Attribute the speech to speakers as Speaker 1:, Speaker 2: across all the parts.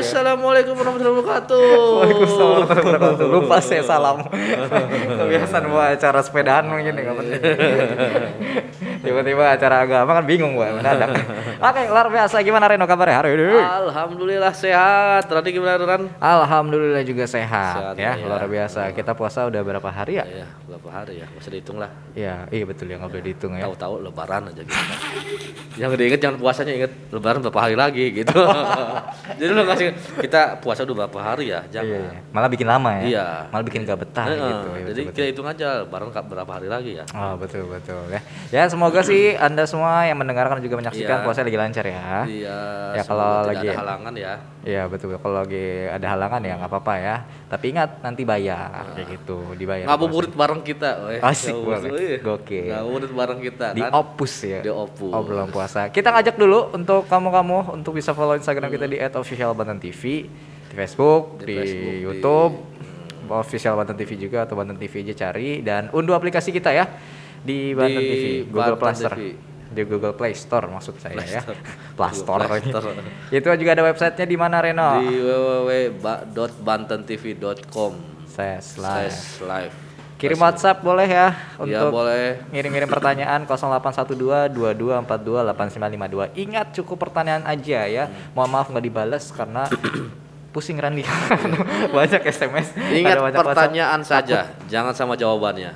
Speaker 1: Assalamualaikum warahmatullahi wabarakatuh.
Speaker 2: Waalaikumsalam warahmatullahi wabarakatuh. Lupa saya salam. Kebiasaan buat acara sepedaan mungkin ya, penting. Tiba-tiba acara agama kan bingung gua mendadak. Oke, luar biasa. Gimana Reno kabarnya hari ini?
Speaker 1: Alhamdulillah sehat. Tadi gimana Ran?
Speaker 2: Alhamdulillah juga sehat,
Speaker 1: Sehat,
Speaker 2: ya,
Speaker 1: ya.
Speaker 2: luar biasa. Kita puasa udah berapa hari ya?
Speaker 1: Ya, berapa hari ya? Masih dihitung lah.
Speaker 2: Ya, iya betul ya nggak boleh dihitung ya.
Speaker 1: Tahu-tahu lebaran aja gitu. Yang diinget jangan puasanya inget lebaran berapa hari lagi gitu. Jadi lu kasih kita puasa udah berapa hari ya? Jangan.
Speaker 2: Iya, iya. Malah bikin lama ya.
Speaker 1: Iya.
Speaker 2: Malah bikin gak betah
Speaker 1: Heeh,
Speaker 2: gitu. ya,
Speaker 1: jadi
Speaker 2: betul,
Speaker 1: kita hitung aja lebaran berapa hari lagi ya.
Speaker 2: Oh betul betul ya. Ya semoga sih anda semua yang mendengarkan juga menyaksikan
Speaker 1: Iya.
Speaker 2: puasa lagi lancar ya.
Speaker 1: Iya.
Speaker 2: Ya,
Speaker 1: semoga
Speaker 2: kalau lagi-
Speaker 1: ada halangan ya.
Speaker 2: Iya betul. Kalau lagi ada halangan ya nggak apa-apa ya. Tapi ingat nanti bayar kayak gitu, dibayar.
Speaker 1: Ngabuburit bareng kita. weh.
Speaker 2: Asik banget. Gokil.
Speaker 1: Ngabuburit bareng kita
Speaker 2: di
Speaker 1: kan.
Speaker 2: opus ya.
Speaker 1: Di Opus.
Speaker 2: Obrolan puasa. Kita ngajak dulu untuk kamu-kamu untuk bisa follow Instagram kita di @officialbanten.tv di Facebook, di,
Speaker 1: Di Facebook, di-
Speaker 2: YouTube, official Banten TV juga atau Banten TV aja cari dan unduh aplikasi kita ya di Banten
Speaker 1: Di
Speaker 2: TV, Google
Speaker 1: Banten
Speaker 2: Play Store.
Speaker 1: TV.
Speaker 2: Di Google Play Store maksud saya
Speaker 1: Play
Speaker 2: ya.
Speaker 1: Store.
Speaker 2: Itu juga ada websitenya di mana Reno?
Speaker 1: Di www.bantentv.com
Speaker 2: Saya
Speaker 1: slash live.
Speaker 2: Kirim WhatsApp boleh ya
Speaker 1: Ya
Speaker 2: untuk
Speaker 1: boleh.
Speaker 2: ngirim-ngirim pertanyaan 0812 2242 8952. Ingat cukup pertanyaan aja ya. Mohon maaf nggak dibalas karena pusing Randi. banyak SMS.
Speaker 1: Ingat
Speaker 2: banyak WhatsApp.
Speaker 1: pertanyaan saja, jangan sama jawabannya.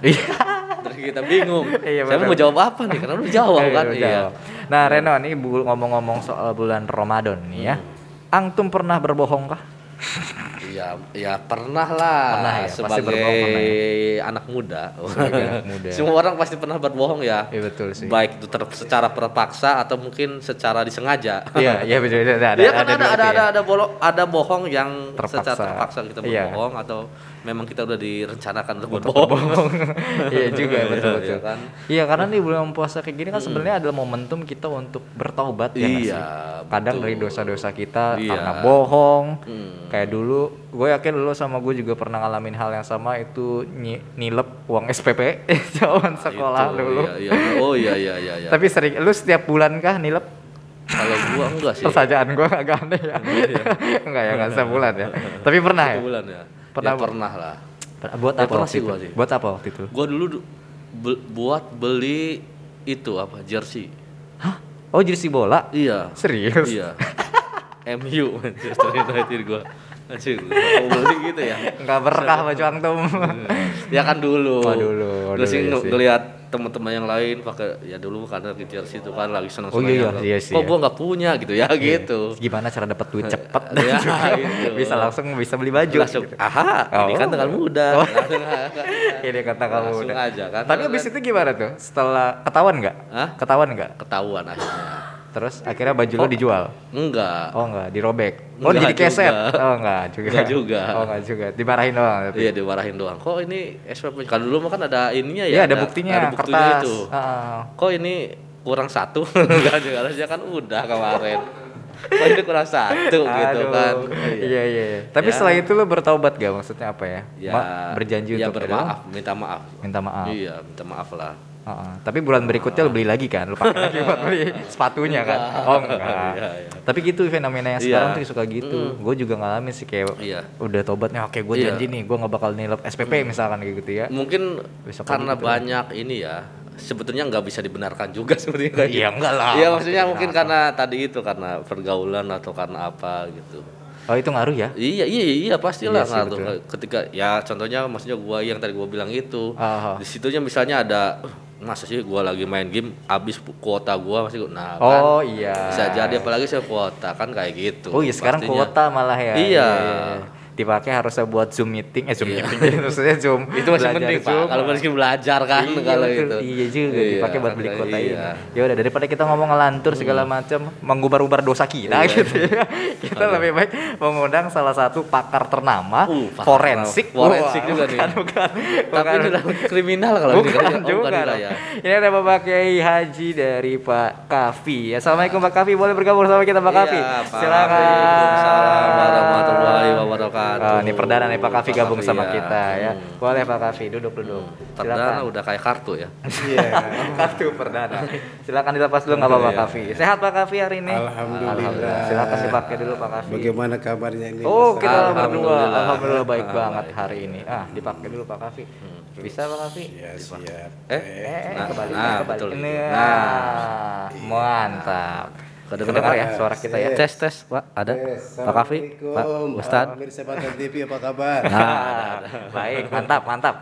Speaker 2: Iya.
Speaker 1: Kita bingung.
Speaker 2: Iya,
Speaker 1: Saya mau jawab apa nih? Karena udah jawab
Speaker 2: Iya,
Speaker 1: kan. Iya.
Speaker 2: jawab. Nah, Reno bu- ngomong-ngomong soal bulan Ramadan nih ya.
Speaker 1: Hmm.
Speaker 2: Antum pernah berbohong kah?
Speaker 1: Ya, ya pernah lah.
Speaker 2: Pernah ya, pasti
Speaker 1: sebagai
Speaker 2: berbohong pernah
Speaker 1: anak muda.
Speaker 2: Sebagai anak muda.
Speaker 1: Semua orang pasti pernah berbohong ya.
Speaker 2: Iya betul sih.
Speaker 1: Baik itu ter- secara terpaksa atau mungkin secara disengaja.
Speaker 2: Iya, iya betul betul. Ada
Speaker 1: Iya kan ada ada
Speaker 2: itu
Speaker 1: ada
Speaker 2: ya.
Speaker 1: ada, bolo, ada bohong yang
Speaker 2: Terpaksa.
Speaker 1: secara terpaksa kita
Speaker 2: Iya.
Speaker 1: berbohong atau memang kita udah direncanakan untuk berbohong.
Speaker 2: berbohong. Iya juga
Speaker 1: Iya,
Speaker 2: betul
Speaker 1: iya
Speaker 2: betul.
Speaker 1: kan?
Speaker 2: Iya karena nih bulan puasa kayak gini kan sebenarnya adalah momentum kita untuk bertaubat ya
Speaker 1: Iya,
Speaker 2: sih? Kadang
Speaker 1: betul.
Speaker 2: dari dosa-dosa kita
Speaker 1: Iya.
Speaker 2: karena bohong.
Speaker 1: Hmm.
Speaker 2: Kayak dulu, gue yakin lu sama gue juga pernah ngalamin hal yang sama itu nyi- nilep uang SPP zaman sekolah
Speaker 1: Itu,
Speaker 2: dulu.
Speaker 1: Iya, iya. Oh iya iya iya iya.
Speaker 2: Tapi sering, lu setiap bulan kah nilep?
Speaker 1: Kalau gua enggak sih.
Speaker 2: Pertanyaan gue agak aneh ya. Enggak ya, enggak setiap bulan ya. Tapi pernah ya?
Speaker 1: Satu bulan ya.
Speaker 2: Pernah,
Speaker 1: ya pernah lah.
Speaker 2: Buat
Speaker 1: Ya,
Speaker 2: apa
Speaker 1: pernah sih gua sih.
Speaker 2: Buat apa waktu itu?
Speaker 1: Gua dulu du- be- buat beli itu apa? Jersey.
Speaker 2: Hah? Oh jersey bola?
Speaker 1: Iya.
Speaker 2: Serius?
Speaker 1: Iya. MU Manchester United gua. Anjir, mau beli gitu ya.
Speaker 2: Enggak berkah baju antum.
Speaker 1: ya kan dulu.
Speaker 2: Oh, dulu.
Speaker 1: Terus
Speaker 2: Dulu, iya
Speaker 1: ng-
Speaker 2: sih.
Speaker 1: ngelihat teman-teman yang lain pakai ya dulu karena di jersey itu kan lagi senang
Speaker 2: Oh, iya, iya, iya
Speaker 1: Kok
Speaker 2: ya.
Speaker 1: gua nggak punya gitu ya gitu.
Speaker 2: Gimana cara dapat duit cepet dan
Speaker 1: Ya, gitu.
Speaker 2: bisa langsung bisa beli baju.
Speaker 1: langsung
Speaker 2: gitu.
Speaker 1: aha ini
Speaker 2: Oh.
Speaker 1: kan dengan mudah
Speaker 2: Oh. Ini kata kamu
Speaker 1: Langsung
Speaker 2: udah.
Speaker 1: aja kan.
Speaker 2: Tapi habis
Speaker 1: kan
Speaker 2: itu gimana tuh? Setelah ketahuan nggak? Ketahuan nggak?
Speaker 1: ketahuan akhirnya
Speaker 2: Terus akhirnya baju lo dijual?
Speaker 1: enggak
Speaker 2: Oh enggak, dirobek. Oh
Speaker 1: Enggak
Speaker 2: jadi keset.
Speaker 1: juga.
Speaker 2: Oh enggak juga.
Speaker 1: Enggak juga.
Speaker 2: Oh enggak juga. Dimarahin doang tapi.
Speaker 1: iya dimarahin doang kok ini SPP kan dulu mah kan ada ininya
Speaker 2: Iya,
Speaker 1: ya
Speaker 2: ada buktinya,
Speaker 1: ada buktinya
Speaker 2: kertas.
Speaker 1: itu
Speaker 2: Heeh.
Speaker 1: kok ini kurang satu enggak juga harusnya kan udah kemarin kok ini kurang satu gitu kan
Speaker 2: Iya iya. iya. Tapi
Speaker 1: Ya.
Speaker 2: setelah itu lo bertaubat gak? Maksudnya apa ya?
Speaker 1: ya
Speaker 2: Ma- berjanji
Speaker 1: ya
Speaker 2: untuk
Speaker 1: bermaaf minta maaf
Speaker 2: Minta maaf.
Speaker 1: iya minta maaf lah
Speaker 2: Heeh. Tapi bulan berikutnya lo beli lagi kan? Lo pakai lagi buat beli sepatunya kan? Oh enggak.
Speaker 1: Iya, iya.
Speaker 2: Tapi gitu fenomena yang
Speaker 1: Iya.
Speaker 2: sekarang tuh suka gitu. Gue juga ngalamin sih kayak
Speaker 1: Iya.
Speaker 2: udah tobatnya oke gue
Speaker 1: Iya.
Speaker 2: janji nih gue nggak bakal nilep SPP misalkan kayak gitu ya.
Speaker 1: mungkin
Speaker 2: Besok
Speaker 1: karena
Speaker 2: gitu.
Speaker 1: banyak ini ya sebetulnya nggak bisa dibenarkan juga sebenarnya kayak
Speaker 2: Iya, enggak lah.
Speaker 1: Iya maksudnya mungkin karena tadi itu karena pergaulan atau karena apa gitu.
Speaker 2: Oh itu ngaruh ya?
Speaker 1: Iya iya iya pastilah
Speaker 2: Iya sih,
Speaker 1: ngaruh.
Speaker 2: betul.
Speaker 1: ketika ya contohnya maksudnya gua yang tadi gua bilang itu
Speaker 2: Aha.
Speaker 1: di situnya misalnya ada "Uh, masa sih gua lagi main game habis kuota gua masih nah
Speaker 2: Oh
Speaker 1: kan
Speaker 2: iya.
Speaker 1: bisa jadi apalagi saya kuota kan kayak gitu.
Speaker 2: Oh iya sekarang
Speaker 1: pastinya.
Speaker 2: kuota malah ya.
Speaker 1: Iya.
Speaker 2: Dipakai harusnya buat zoom meeting, eh zoom
Speaker 1: Iya.
Speaker 2: meeting, maksudnya zoom.
Speaker 1: itu masih penting pak
Speaker 2: Zoom.
Speaker 1: kalau masih belajar kan
Speaker 2: iya,
Speaker 1: kalau
Speaker 2: betul.
Speaker 1: itu
Speaker 2: Iya juga
Speaker 1: Iya,
Speaker 2: dipakai buat beli
Speaker 1: kan,
Speaker 2: kuota
Speaker 1: iya.
Speaker 2: ini. Ya udah daripada kita ngomong ngelantur segala macam, mengubar-ubar dosa kita
Speaker 1: Iya.
Speaker 2: gitu ya. Kita lebih baik mengundang salah satu pakar ternama
Speaker 1: Uh, pakar
Speaker 2: forensik.
Speaker 1: forensik
Speaker 2: Wah,
Speaker 1: juga nih.
Speaker 2: bukan, Bukan,
Speaker 1: tapi
Speaker 2: bukan.
Speaker 1: kriminal kalau
Speaker 2: bukan
Speaker 1: kayaknya. Oh,
Speaker 2: juga
Speaker 1: bukan ya.
Speaker 2: Ini ada Bapak Kiai Haji dari Pak Kafi. Assalamualaikum Pak Kafi, boleh bergabung sama kita Pak Kafi?
Speaker 1: Iya, Pak.
Speaker 2: Silakan.
Speaker 1: Wabarakatuh.
Speaker 2: Oh, ini perdana nih Pak Kavi
Speaker 1: Pak
Speaker 2: gabung
Speaker 1: Kavi,
Speaker 2: sama
Speaker 1: ya.
Speaker 2: kita ya.
Speaker 1: Hmm.
Speaker 2: Boleh Pak Kavi duduk duduk.
Speaker 1: Perdana udah kayak kartu ya.
Speaker 2: Iya, kartu perdana. Silakan dilepas dulu nggak apa-apa
Speaker 1: Iya.
Speaker 2: Kavi. Sehat Pak Kavi hari ini?
Speaker 3: Alhamdulillah.
Speaker 2: Silakan dipakai dulu Pak Kavi.
Speaker 3: Bagaimana kabarnya ini?
Speaker 2: Oh, kita berdua.
Speaker 1: Alhamdulillah.
Speaker 2: Alhamdulillah baik banget hari ini. Ah, dipakai dulu Pak Kavi. Bisa Pak Kavi?
Speaker 3: Ya, siap.
Speaker 1: Eh,
Speaker 2: Eh,
Speaker 1: Nah,
Speaker 2: kembali,
Speaker 1: nah,
Speaker 2: kembali.
Speaker 1: betul.
Speaker 2: Ini,
Speaker 1: Nah.
Speaker 2: ah, mantap. Kedengar ya
Speaker 3: Pak?
Speaker 2: suara kita ya.
Speaker 1: Tes tes Pak ada Pak Kavi Pak
Speaker 3: Assalamualaikum.
Speaker 1: Ustad
Speaker 3: Pemirsa Batan TV apa kabar?
Speaker 2: Ah, baik, mantap, mantap.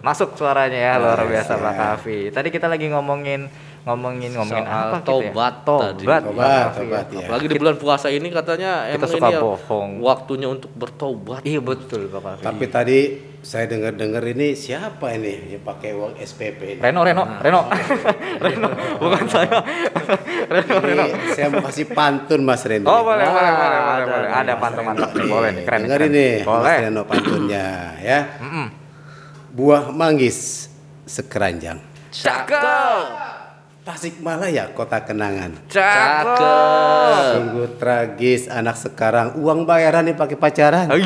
Speaker 2: Masuk suaranya ya luar biasa Pak Kavi. Tadi kita lagi ngomongin ngomongin ngomongin
Speaker 1: Soal
Speaker 2: apa gitu ya?
Speaker 1: tobat tadi.
Speaker 2: Tobat,
Speaker 3: Tobat, tobat,
Speaker 2: ya.
Speaker 3: ya.
Speaker 1: apalagi di bulan puasa ini katanya
Speaker 2: Kita
Speaker 1: emang
Speaker 2: suka
Speaker 1: ini ya
Speaker 2: bohong.
Speaker 1: waktunya untuk bertobat
Speaker 2: Iya betul Pak Kavi.
Speaker 3: Tapi tadi saya dengar-dengar ini siapa ini yang pakai uang SPP ini?
Speaker 2: Reno, Reno, Reno, Reno, bukan saya. Reno, Reno.
Speaker 3: Ini saya mau kasih pantun Mas Rendo.
Speaker 2: Oh boleh,
Speaker 1: Wah,
Speaker 2: boleh, boleh, boleh,
Speaker 1: ada
Speaker 2: boleh. Ada pantun mantap nih, boleh nih, keren.
Speaker 3: Dengar
Speaker 2: keren.
Speaker 3: ini Mas
Speaker 2: Boleh.
Speaker 3: Reno pantunnya ya. Buah manggis sekeranjang.
Speaker 2: Cakep,
Speaker 3: Tasikmalaya kota kenangan.
Speaker 2: cakep.
Speaker 3: Sungguh tragis anak sekarang uang bayaran nih pakai pacaran.
Speaker 2: Ah,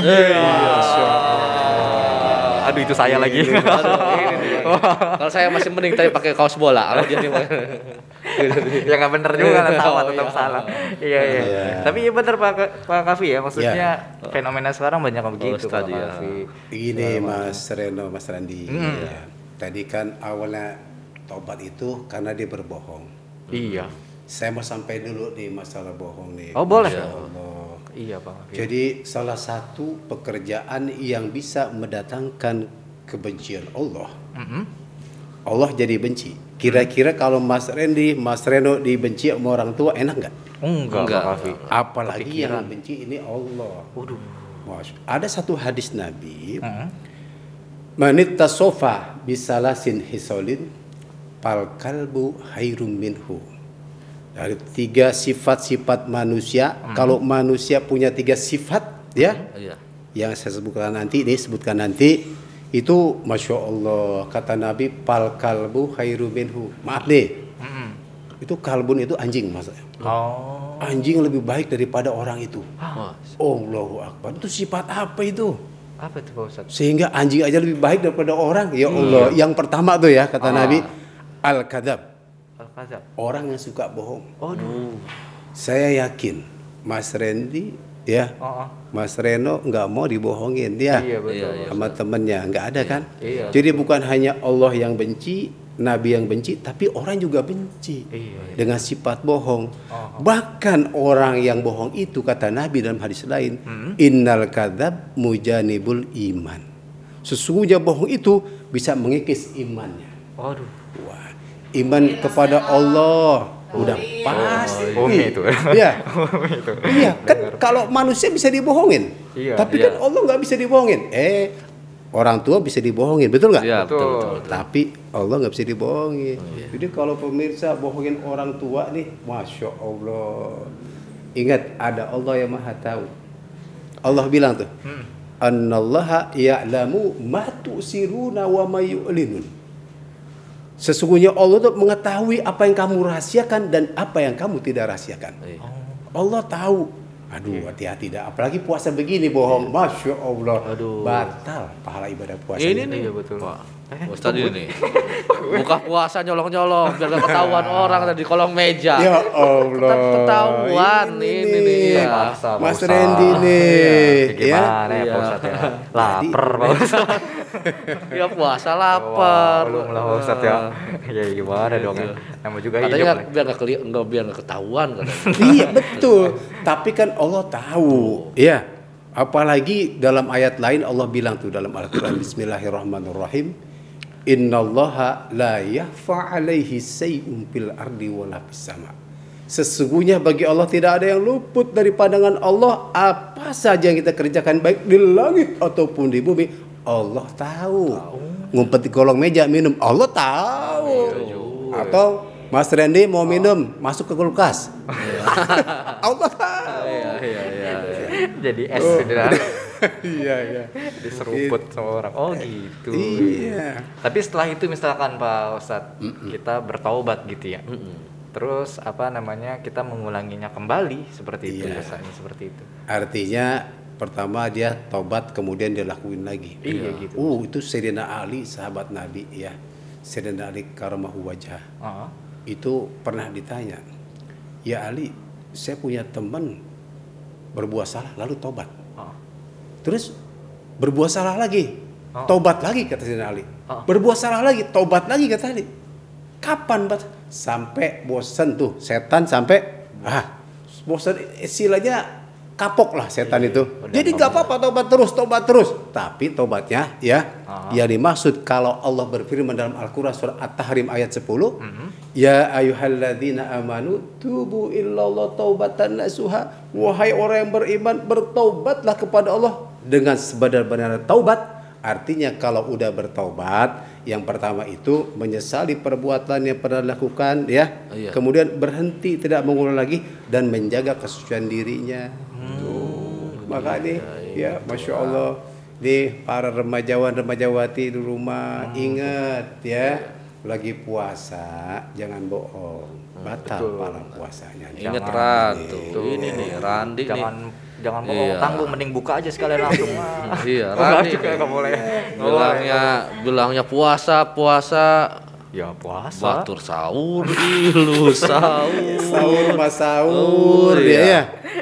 Speaker 2: Aduh itu saya lagi.
Speaker 1: Ini kalau saya masih mending tadi pakai kaos bola kalau dia nih
Speaker 2: ya nggak bener juga lah sama
Speaker 1: Oh,
Speaker 2: tetap
Speaker 1: iya.
Speaker 2: salah. Iya iya.
Speaker 3: Iya.
Speaker 2: Tapi iya bener Pak Pak Kavi ya maksudnya fenomena sekarang banyak yang begitu Pak
Speaker 1: tadi ya.
Speaker 2: Kavi.
Speaker 3: Begini Mas Reno, Mas Randi.
Speaker 2: Hmm.
Speaker 3: Ya. Tadi kan awalnya tobat itu karena dia berbohong.
Speaker 2: Iya.
Speaker 3: Saya mau sampai dulu nih masalah bohong nih.
Speaker 2: Oh, boleh.
Speaker 3: Allah.
Speaker 2: Iya Pak Kavi.
Speaker 3: Jadi salah satu pekerjaan yang bisa mendatangkan kebencian Allah.
Speaker 2: Mm-mm.
Speaker 3: Allah jadi benci. Kira-kira kalau Mas Randy, Mas Reno dibenci sama orang tua enak nggak?
Speaker 2: Enggak,
Speaker 1: Enggak.
Speaker 2: Pak.
Speaker 3: Apalagi
Speaker 2: Kepikiran.
Speaker 3: yang benci ini Allah.
Speaker 2: Waduh.
Speaker 3: Ada satu hadis Nabi,
Speaker 2: Mm-mm.
Speaker 3: Manit tasofa bisalasin hisolin pal kalbu hairum minhu. Dari tiga sifat-sifat manusia, kalau manusia punya tiga sifat, ya,
Speaker 1: iya
Speaker 3: yang saya sebutkan nanti, ini sebutkan nanti, itu masya Allah kata Nabi pal kalbu hairum minhu. Maaf nih,
Speaker 2: Mm-mm.
Speaker 3: itu kalbun itu anjing mas.
Speaker 2: Oh.
Speaker 3: Anjing lebih baik daripada orang itu.
Speaker 1: Wah,
Speaker 3: Allahu Akbar. Itu sifat apa itu?
Speaker 2: Apa itu Pak Ustadz?
Speaker 3: sehingga anjing aja lebih baik daripada orang ya Allah yang pertama tuh ya kata Nabi al kadab
Speaker 2: Al-Kazab.
Speaker 3: orang yang suka bohong
Speaker 2: Waduh.
Speaker 3: saya yakin Mas Randy ya
Speaker 2: Oh, oh.
Speaker 3: Mas Reno nggak mau dibohongin dia
Speaker 2: Iya betul.
Speaker 1: Iya, iya.
Speaker 3: sama temennya nggak ada kan
Speaker 2: Iya.
Speaker 3: jadi bukan hanya Allah yang benci Nabi yang benci tapi orang juga benci
Speaker 2: Iya.
Speaker 3: dengan sifat bohong
Speaker 2: Oh.
Speaker 3: bahkan orang yang bohong itu kata Nabi dalam hadis lain
Speaker 2: Hmm.
Speaker 3: innal kadzab mujanibul iman sesungguhnya bohong itu bisa mengikis imannya
Speaker 2: Waduh.
Speaker 3: Iman kepada Allah udah pasti.
Speaker 2: Umi itu.
Speaker 3: Iya.
Speaker 2: Umi itu.
Speaker 3: Iya, kan kalau manusia bisa dibohongin.
Speaker 2: Iya.
Speaker 3: Tapi
Speaker 1: Iya.
Speaker 3: kan Allah nggak bisa dibohongin. Eh, orang tua bisa dibohongin, betul nggak?
Speaker 1: iya betul
Speaker 2: Betul.
Speaker 1: betul, betul.
Speaker 3: Tapi Allah nggak bisa dibohongin. Jadi kalau pemirsa bohongin orang tua nih, masya Allah. Ingat ada Allah yang maha tahu. Allah bilang tuh,
Speaker 2: Hmm.
Speaker 3: Annallaha ya'lamu ma tu'siruna wa ma yu'linun. Sesungguhnya Allah tuh mengetahui apa yang kamu rahasiakan dan apa yang kamu tidak rahasiakan.
Speaker 1: Iya.
Speaker 3: Allah tahu. Aduh, hati-hati dah. Apalagi puasa begini bohong. Masya Allah.
Speaker 2: Aduh.
Speaker 3: Batal pahala ibadah puasa.
Speaker 1: ini nih
Speaker 2: Iya, betul.
Speaker 1: Pak
Speaker 2: Eh,
Speaker 1: Ustadz ini nih buka puasa nyolong nyolong biar gak ketahuan orang ada di kolong meja
Speaker 3: Ya Allah.
Speaker 1: Tetap ketahuan ini, nih ya.
Speaker 2: Maksa,
Speaker 3: Mas. Randy nih.
Speaker 2: Iya, Gimana ya
Speaker 1: Iya.
Speaker 2: Pak Ustadz ya? Laper Pak Ustadz.
Speaker 1: ya puasa
Speaker 2: Wah,
Speaker 1: lapar
Speaker 2: belum lah Pak Ustadz ya. Ya gimana dong ya. Nama juga
Speaker 1: katanya
Speaker 2: hidup.
Speaker 1: nggak- biar nggak keli nggak biar nggak ketahuan katanya
Speaker 3: iya betul. Tapi kan Allah tahu. Ya. Apalagi dalam ayat lain Allah bilang tuh dalam Al-Quran Bismillahirrahmanirrahim. Innallaha la yahfa alaihi say'un fil ardi wala fis sama. Sesungguhnya bagi Allah tidak ada yang luput dari pandangan Allah apa saja yang kita kerjakan baik di langit ataupun di bumi Allah tahu. Ngumpet di kolong meja minum Allah tahu. Atau Mas Randy mau minum masuk ke kulkas. Allah tahu.
Speaker 1: iya iya iya iya.
Speaker 2: Jadi es
Speaker 3: Oh.
Speaker 2: gitu dah.
Speaker 3: Iya iya.
Speaker 2: Diseruput sama orang. Oh gitu.
Speaker 3: Iya.
Speaker 2: Tapi setelah itu misalkan Pak Ustadz kita bertaubat gitu ya. Terus apa namanya kita mengulanginya kembali seperti itu
Speaker 3: Iya.
Speaker 2: biasanya seperti itu.
Speaker 3: Artinya Pertama dia taubat kemudian dia lakuin lagi.
Speaker 2: Iya, gitu.
Speaker 3: Uh, itu Sayyidina Ali sahabat Nabi ya. Sayyidina Ali karamahu wajah.
Speaker 2: Ah.
Speaker 3: Itu pernah ditanya, "Ya Ali, saya punya teman berbuat salah lalu tobat."
Speaker 2: Ah.
Speaker 3: Terus berbuat salah lagi,
Speaker 2: Oh.
Speaker 3: tobat lagi kata Sayyidina Ali.
Speaker 2: Oh.
Speaker 3: Berbuat salah lagi, tobat lagi kata Ali. Kapan bat? Sampai bosan tuh setan sampai ah bosan istilahnya kapok lah setan itu.
Speaker 2: udah
Speaker 3: Jadi nggak apa-apa tobat terus, tobat terus. Tapi tobatnya ya
Speaker 2: Ah.
Speaker 3: yang dimaksud kalau Allah berfirman dalam Al-Qur'an surat At-Tahrim ayat 10,
Speaker 2: Mhm.
Speaker 3: Ya ayyuhalladzina amanu tubu illallah taubatan nasuha. Wahai orang yang beriman, bertaubatlah kepada Allah dengan sebenar-benar taubat. Artinya kalau udah bertaubat, yang pertama itu menyesali perbuatan yang pernah lakukan ya.
Speaker 1: Iya.
Speaker 3: Kemudian berhenti tidak mengulang lagi dan menjaga kesucian dirinya. Tuh, makanya ya Masya Allah nih para remajawan remajawati di rumah ingat ya lagi puasa jangan bohong batal para puasanya
Speaker 1: Ingat
Speaker 2: Jangan
Speaker 1: Ratu. Ini nih Randi
Speaker 2: Jangan
Speaker 1: nih.
Speaker 2: Jangan mau
Speaker 1: Iya.
Speaker 2: tanggung mending buka aja sekalian langsung. Ah.
Speaker 1: Iya,
Speaker 2: Oh, enggak
Speaker 1: Randi.
Speaker 2: juga
Speaker 1: nih.
Speaker 2: enggak boleh.
Speaker 1: Bilangnya bilangnya puasa, puasa
Speaker 2: Ya puasa.
Speaker 1: batur sahur, ilu sahur.
Speaker 3: sahur mas sahur
Speaker 1: Oh,
Speaker 3: ya
Speaker 1: iya.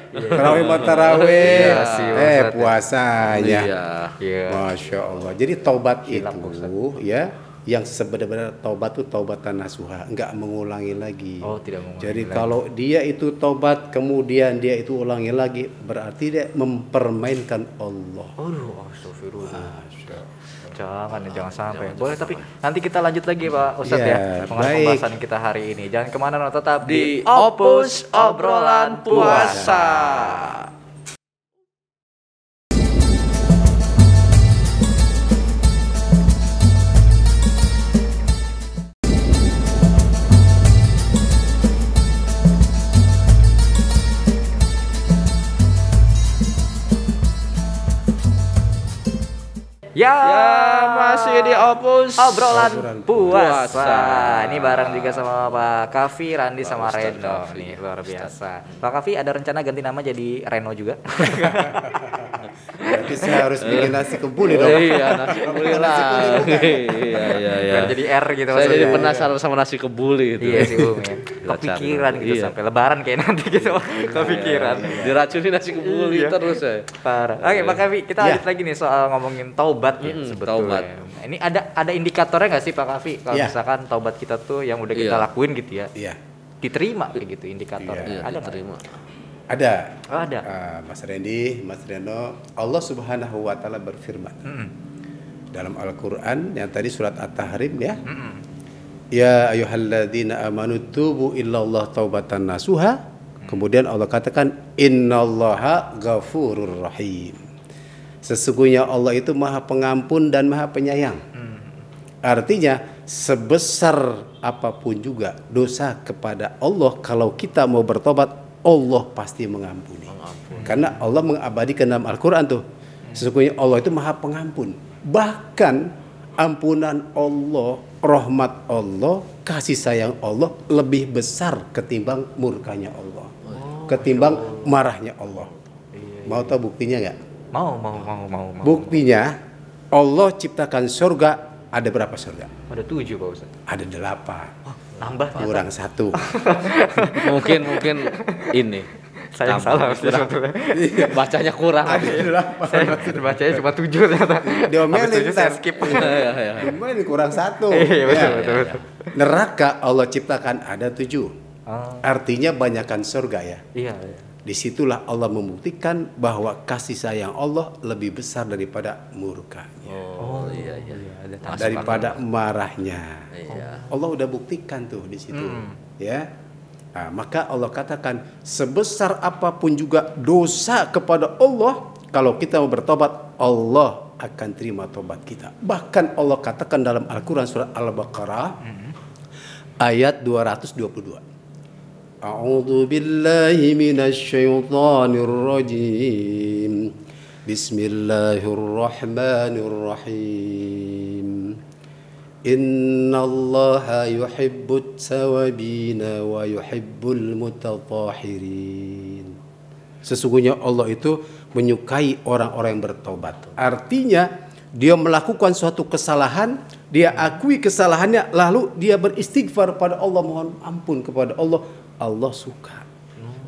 Speaker 3: ya tarawih mas tarawih eh puasanya
Speaker 1: Iya.
Speaker 2: Iya.
Speaker 3: masya Allah jadi taubat
Speaker 2: Hilang,
Speaker 3: itu ya yang sebenarnya taubat itu taubatan nasuha nggak mengulangi lagi
Speaker 2: Oh, tidak mengulangi
Speaker 3: jadi
Speaker 2: lagi.
Speaker 3: kalau dia itu taubat kemudian dia itu ulangi lagi berarti dia mempermainkan Allah
Speaker 2: Aduh, astagfirullah. Jangan, jangan sampai. Boleh tapi nanti kita lanjut lagi Pak Ustadz
Speaker 3: Ya,
Speaker 2: ya, mengenai
Speaker 3: baik.
Speaker 2: pembahasan kita hari ini. Jangan ke mana-mana tetap
Speaker 1: Di Opus Obrolan Puasa.
Speaker 2: Ya,
Speaker 1: Ya, masih di Opus
Speaker 2: obrolan
Speaker 3: Obrolan
Speaker 2: puasa.
Speaker 1: puasa.
Speaker 2: Ini bareng juga sama Pak Kavi, Randi sama
Speaker 1: Ustadz
Speaker 2: Reno.
Speaker 1: Kavi.
Speaker 2: Nih luar biasa. Pak Kavi ada rencana ganti nama jadi Reno juga?
Speaker 3: berarti saya harus bikin nasi kebuli dong
Speaker 1: Iya, nasi kebuli lagi. Iya, iya, iya.
Speaker 2: Biar jadi R gitu
Speaker 1: Saya jadi
Speaker 2: maksudnya.
Speaker 1: penasaran sama nasi kebuli itu.
Speaker 2: Iya sih.
Speaker 1: Kita
Speaker 2: Kepikiran gitu
Speaker 1: Iya.
Speaker 2: sampai lebaran kayak nanti gitu. Kepikiran.
Speaker 1: Diracuni nasi kebuli
Speaker 2: Iya.
Speaker 1: terus ya.
Speaker 2: Parah. Oke, Pak Kavi, kita
Speaker 3: Ya.
Speaker 2: lanjut lagi nih soal ngomongin taubat ya sebetulnya.
Speaker 1: taubat.
Speaker 2: Ini ada ada indikatornya nggak sih Pak Kavi kalau misalkan taubat kita tuh yang udah kita
Speaker 1: Iya.
Speaker 2: lakuin gitu ya,
Speaker 3: iya
Speaker 2: diterima kayak gitu indikatornya.
Speaker 1: Iya,
Speaker 2: ada
Speaker 1: diterima.
Speaker 3: Ada
Speaker 2: Oh, ada.
Speaker 3: Ah, Mas Randy, Mas Reno, Allah Subhanahu wa taala berfirman
Speaker 2: Mm-mm.
Speaker 3: dalam Al-Qur'an yang tadi surat At-Tahrim ya.
Speaker 2: Mm-mm.
Speaker 3: Ya ayyuhalladzina amanu tubu illallah taubatan nasuha. Kemudian Allah katakan innallaha ghafurur rahim. Sesungguhnya Allah itu Maha Pengampun dan Maha Penyayang. Artinya sebesar apa pun juga dosa kepada Allah kalau kita mau bertobat Allah pasti mengampuni. Karena Allah mengabadikan dalam Al-Qur'an tuh sesungguhnya Allah itu Maha Pengampun. Bahkan ampunan Allah, rahmat Allah, kasih sayang Allah lebih besar ketimbang murkanya Allah. Ketimbang marahnya Allah. Mau tahu buktinya nggak?
Speaker 2: Mau, mau, mau, mau, mau.
Speaker 3: Buktinya Allah ciptakan surga ada berapa surga?
Speaker 2: Ada tujuh Pak Ustaz.
Speaker 3: Ada delapan.
Speaker 2: Oh, nambah ternyata.
Speaker 3: Kurang satu.
Speaker 1: mungkin mungkin ini
Speaker 2: Saya yang salah sih sebetulnya.
Speaker 1: bacanya kurang
Speaker 2: Saya bacanya cuma tujuh ternyata.
Speaker 3: Diomelin
Speaker 2: saya skip.
Speaker 1: Iya, iya.
Speaker 3: Ini kurang satu?
Speaker 2: Iya, betul,
Speaker 3: Ya.
Speaker 2: betul, betul.
Speaker 3: Neraka Allah ciptakan ada tujuh.
Speaker 2: Ah,
Speaker 3: Artinya banyakkan surga ya.
Speaker 2: iya, iya.
Speaker 3: Di situlah Allah membuktikan bahwa kasih sayang Allah lebih besar daripada murkanya.
Speaker 1: oh iya iya
Speaker 3: daripada marahnya.
Speaker 1: Iya.
Speaker 3: Allah udah buktikan tuh di situ,
Speaker 2: Hmm.
Speaker 3: ya. Nah, maka Allah katakan sebesar apa pun juga dosa kepada Allah, kalau kita mau bertobat, Allah akan terima tobat kita. Bahkan Allah katakan dalam Al-Qur'an surat Al-Baqarah ayat 222. A'udzu billahi minasy syaithanir rajim. Bismillahirrahmanirrahim. Inna Allah yuhibbut tawabin wa yuhibbul mutatahirin. Sesungguhnya Allah itu menyukai orang-orang yang bertobat. Artinya dia melakukan suatu kesalahan, dia akui kesalahannya, lalu dia beristighfar pada Allah, mohon ampun kepada Allah. Allah suka.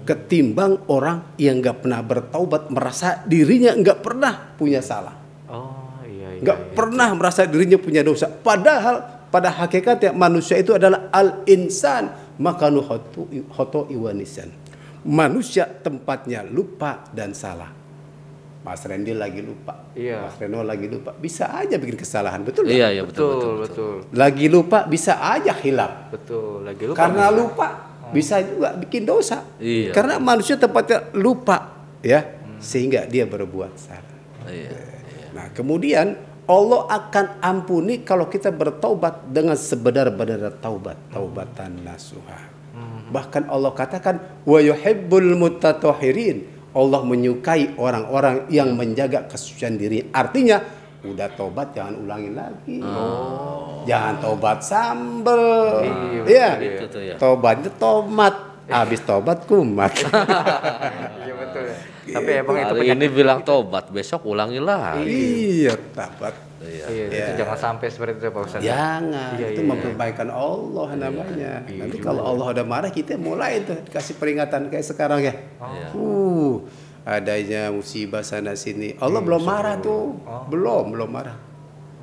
Speaker 3: Ketimbang orang yang nggak pernah bertaubat merasa dirinya nggak pernah punya salah,
Speaker 2: Oh iya iya.
Speaker 3: nggak pernah merasa dirinya punya dosa. Padahal pada hakikatnya manusia itu adalah al insan makanu hoto hoto iwanisan. Manusia tempatnya lupa dan salah. Mas Randy lagi lupa,
Speaker 2: Iya.
Speaker 3: Mas Reno lagi lupa, bisa aja bikin kesalahan, betul?
Speaker 1: Iya, iya
Speaker 2: betul,
Speaker 1: betul,
Speaker 2: betul,
Speaker 1: betul.
Speaker 3: Lagi lupa bisa aja hilap.
Speaker 2: betul. Lagi lupa.
Speaker 3: Karena
Speaker 2: bisa.
Speaker 3: lupa bisa juga bikin dosa.
Speaker 1: Iya.
Speaker 3: Karena manusia tempatnya lupa, ya, sehingga dia berbuat salah.
Speaker 1: Iya.
Speaker 3: Nah, kemudian Allah akan ampuni kalau kita bertaubat dengan sebenar-benar taubat, taubatan nasuha. Bahkan Allah katakan wa yuhibbul mutatahhirin. Allah menyukai orang-orang yang menjaga kesucian diri. Artinya udah tobat jangan ulangin lagi. Jangan tobat sambel. Iya.
Speaker 1: Itu tuh ya.
Speaker 3: Tobatnya tomat. Habis tobat kumat.
Speaker 2: Iya betul. ya. Tapi emang itu penyakit.
Speaker 1: ini bilang tobat, besok ulangi lagi.
Speaker 3: iya, tobat.
Speaker 1: Iya.
Speaker 2: Iya, itu jangan sampai seperti itu Pak Ustaz.
Speaker 3: Jangan,
Speaker 2: Iya,
Speaker 3: itu
Speaker 2: iya,
Speaker 3: memperbaikan Allah namanya. Nanti kalau Allah udah marah kita mulai tuh kasih peringatan kayak sekarang ya.
Speaker 1: Iya.
Speaker 3: Uh, adanya musibah sana sini. Allah belum marah tuh. Belum, belum marah.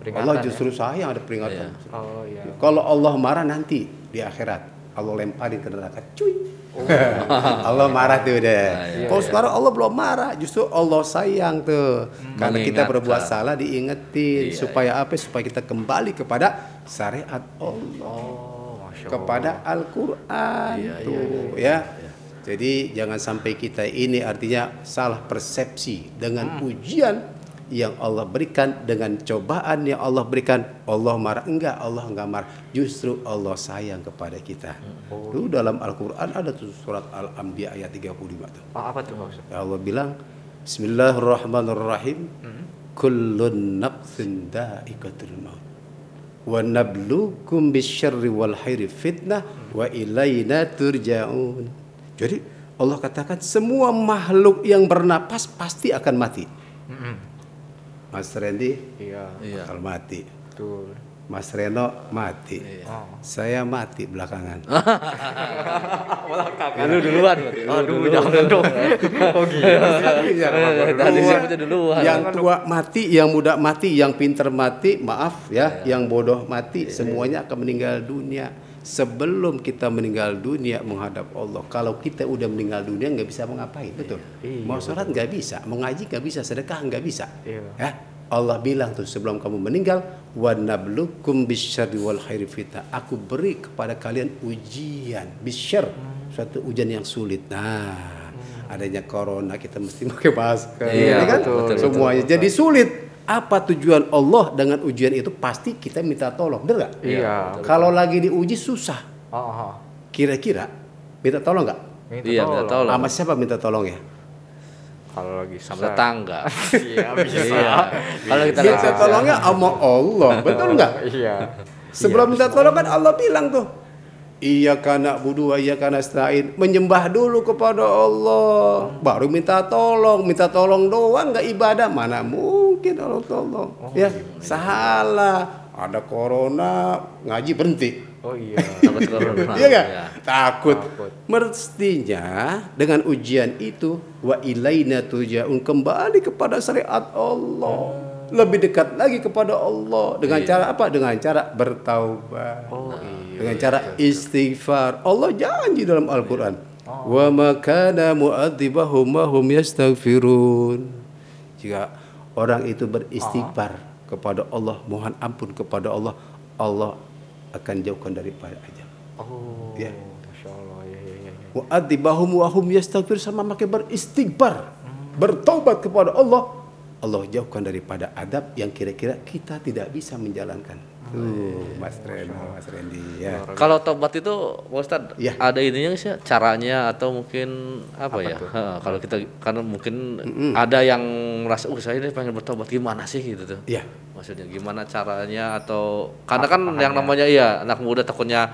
Speaker 2: Peringatan
Speaker 3: Allah
Speaker 2: ya?
Speaker 3: justru sayang ada peringatan.
Speaker 2: Oh iya.
Speaker 3: Kalau Allah marah nanti di akhirat, Allah lemparin ke neraka. Cuy.
Speaker 2: Oh.
Speaker 3: Allah marah tuh deh.
Speaker 1: iya,
Speaker 3: Kalau sekarang Allah belum marah, justru Allah sayang tuh. Karena kita berbuat salah diingetin
Speaker 1: Iya,
Speaker 3: supaya apa? Supaya kita kembali kepada syariat Allah,
Speaker 2: Oh,
Speaker 3: kepada Al-Qur'an
Speaker 1: Iya, iya,
Speaker 3: tuh ya. Jadi jangan sampai kita ini artinya salah persepsi dengan
Speaker 1: Hmm.
Speaker 3: ujian yang Allah berikan dengan cobaan yang Allah berikan. Allah marah enggak? Allah enggak marah. Justru Allah sayang kepada kita.
Speaker 1: Hmm.
Speaker 3: Dulu dalam Al-Qur'an ada tuh surat Al-Anbiya ayat 35 tuh.
Speaker 2: Oh, apa tuh Pak Ustaz?
Speaker 3: Ya Allah bilang Bismillahirrahmanirrahim. Kullun nafsin da'iqatul maut. Wa nablukum bisyarri wal khairi fitnah Wa ilayna turja'un Jadi Allah katakan semua makhluk yang bernapas pasti akan mati Mas Randy
Speaker 2: Iya,
Speaker 1: Iya.
Speaker 3: bakal mati
Speaker 2: betul.
Speaker 3: Mas Reno mati
Speaker 2: Oh.
Speaker 3: Saya mati belakangan
Speaker 1: Dulu duluan berarti.
Speaker 2: Aduh, jangan dong. Oh gitu.
Speaker 1: Tadi sebutnya duluan.
Speaker 3: yang tua mati, yang muda mati, yang pinter mati, maaf ya, yang bodoh mati, semuanya akan meninggal dunia. Sebelum kita meninggal dunia menghadap Allah, kalau kita udah meninggal dunia nggak bisa mengapain, betul?
Speaker 2: Iya,
Speaker 3: Mau sholat nggak bisa, mau ngaji nggak bisa, sedekah nggak bisa.
Speaker 2: Iya.
Speaker 3: Ya, Allah bilang tuh sebelum kamu meninggal, wa nablukum bisyarri wal khairi fitnah. Aku beri kepada kalian ujian, bisyar, suatu ujian yang sulit. Nah, adanya corona kita mesti pakai masker,
Speaker 2: Iya,
Speaker 3: ya kan?
Speaker 2: betul, betul,
Speaker 3: Semuanya jadi sulit. Apa tujuan Allah dengan ujian itu? Pasti kita minta tolong, benar nggak?
Speaker 2: Iya.
Speaker 3: Kalau lagi diuji susah,
Speaker 2: Oh, oh.
Speaker 3: kira-kira minta tolong nggak?
Speaker 2: Minta
Speaker 1: Iya, minta
Speaker 2: tolong.
Speaker 3: Sama siapa minta tolong ya?
Speaker 2: Kalau lagi
Speaker 1: Sama
Speaker 2: susah.
Speaker 1: tetangga.
Speaker 2: Iya, bisa.
Speaker 1: Iya. Kalau kita
Speaker 3: Minta tolongnya sama Allah, betul nggak?
Speaker 2: Iya.
Speaker 3: Sebelum minta tolong kan Allah bilang tuh, Iya kana budu iya kana stain menyembah dulu kepada Allah baru minta tolong minta tolong doang nggak ibadah mana mungkin Allah tolong ya salah ada corona ngaji berhenti
Speaker 2: Oh iya.
Speaker 1: Takut corona.
Speaker 3: Iya nggak?
Speaker 1: Iya.
Speaker 3: Takut.
Speaker 2: Takut.
Speaker 3: Mestinya dengan ujian itu wa ilaina turja'un kembali kepada syariat Allah. Lebih dekat lagi kepada Allah dengan cara apa? Dengan cara bertaubat.
Speaker 2: Oh iya.
Speaker 3: Dengan cara istighfar. Allah janji dalam Al-Qur'an. Wa ma kana mu'adzibahum wa hum yastaghfirun. Jika orang itu beristighfar kepada Allah, mohon ampun kepada Allah, Allah akan jauhkan daripada ajab.
Speaker 2: Oh.
Speaker 3: Ya.
Speaker 2: Masya Allah. Ya, ya, ya. ya.
Speaker 3: Mu'adzibahum wa hum yastaghfir sama makin beristighfar. Bertaubat kepada Allah. Allah jauhkan daripada adab yang kira-kira kita tidak bisa menjalankan. Tuh, Mas Reno, Mas Randy ya.
Speaker 1: Kalau tobat itu, Pak Ustadz,
Speaker 3: Iya.
Speaker 1: ada ininya sih caranya atau mungkin apa, ya? Ha, kalau kita karena mungkin ada yang merasa, uh saya ini pengen bertobat gimana sih gitu tuh?
Speaker 3: Iya.
Speaker 1: Maksudnya gimana caranya atau karena kan yang namanya iya anak muda takutnya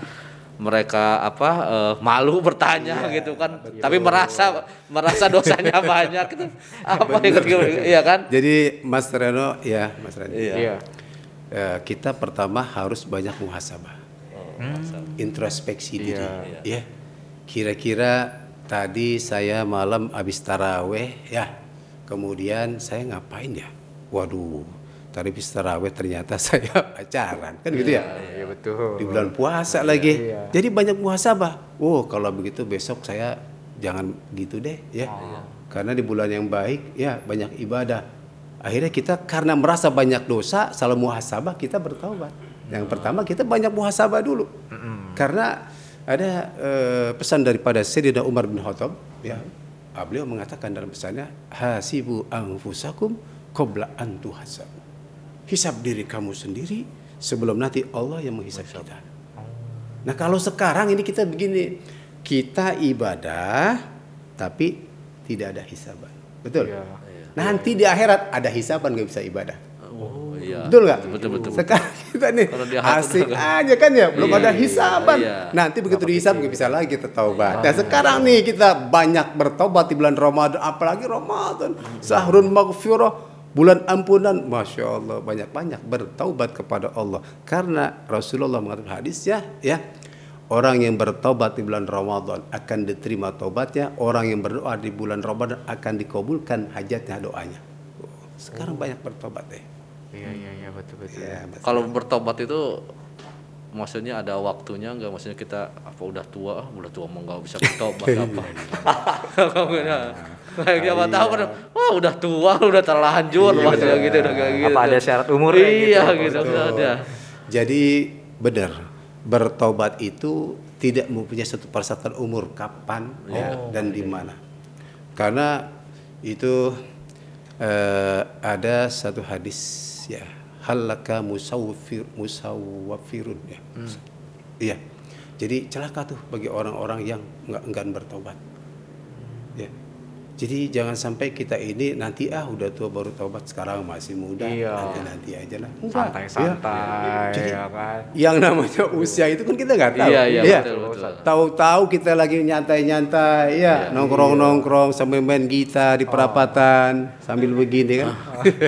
Speaker 1: mereka apa eh, malu bertanya gitu kan tapi merasa merasa dosanya banyak gitu apa yang iya kan
Speaker 3: Jadi Mas Reno ya Mas Reno.
Speaker 2: Iya.
Speaker 3: Eh, kita pertama harus banyak muhasabah. Introspeksi diri. Ya. Kira-kira tadi saya malam habis taraweh ya. Kemudian saya ngapain ya? Waduh, tadi habis taraweh ternyata saya pacaran. Kan gitu ya?
Speaker 2: Iya betul.
Speaker 3: Di bulan puasa lagi. Jadi banyak muhasabah. Oh, kalau begitu besok saya jangan gitu deh ya. Karena di bulan yang baik ya banyak ibadah. Akhirnya kita karena merasa banyak dosa, salah muhasabah kita bertaubat. Yang pertama kita banyak muhasabah dulu. Karena ada eh, pesan daripada Sayyidina Umar bin Khattab ya. Ah, Beliau mengatakan dalam pesannya, "Hasibu anfusakum qabla an tuhasabu." Hisab diri kamu sendiri sebelum nanti Allah yang menghisab kita. Nah kalau sekarang ini kita begini, kita ibadah tapi tidak ada hisaban, betul?
Speaker 2: Iya.
Speaker 3: Nanti di akhirat ada hisaban nggak bisa ibadah,
Speaker 1: oh iya
Speaker 3: betul nggak?
Speaker 1: betul betul
Speaker 3: Sekarang kita nih asik aja kan ya, belum
Speaker 1: Iya,
Speaker 3: ada
Speaker 1: iya,
Speaker 3: hisaban.
Speaker 1: iya.
Speaker 3: Nanti begitu dihisab nggak bisa lagi kita taubat. Nah sekarang nih kita banyak bertobat di bulan Ramadan, apalagi Ramadan, sahrun maghfirah, bulan ampunan, masya Allah banyak-banyak bertaubat kepada Allah. Karena Rasulullah mengatakan hadisnya, ya orang yang bertobat di bulan Ramadan akan diterima taubatnya, orang yang berdoa di bulan Ramadan akan dikabulkan hajatnya doanya. Sekarang banyak bertobat deh.
Speaker 2: Iya iya iya betul betul.
Speaker 3: Ya, Mas.
Speaker 1: kalau bertobat itu maksudnya ada waktunya nggak? Maksudnya kita apa udah tua? Ah, udah tua mau nggak bisa bertobat apa? Kamu nggak- kayak siapa tahu kan wah udah tua udah terlanjur maksudnya gitu udah kayak gitu.
Speaker 2: Apa ada syarat umurnya
Speaker 1: iya
Speaker 2: gitu?
Speaker 1: gitu udah ada.
Speaker 3: Jadi benar bertobat itu tidak mempunyai satu persatuan umur kapan ya, dan di mana. Karena itu eh, ada satu hadis ya halaka musawfir musawwafirun ya. Iya. Jadi celaka tuh bagi orang-orang yang nggak enggan bertobat. Ya. Jadi jangan sampai kita ini nanti ah udah tua baru tobat sekarang masih muda
Speaker 2: Iya.
Speaker 3: nanti nanti aja lah. Enggak.
Speaker 2: Santai-santai
Speaker 3: Jadi-
Speaker 2: ya kan.
Speaker 3: Yang namanya usia itu kan kita nggak tahu.
Speaker 1: Iya, iya, betul, betul.
Speaker 3: Tahu-tahu kita lagi nyantai-nyantai, ya nongkrong-nongkrong sambil main gitar di perapatan sambil begini kan.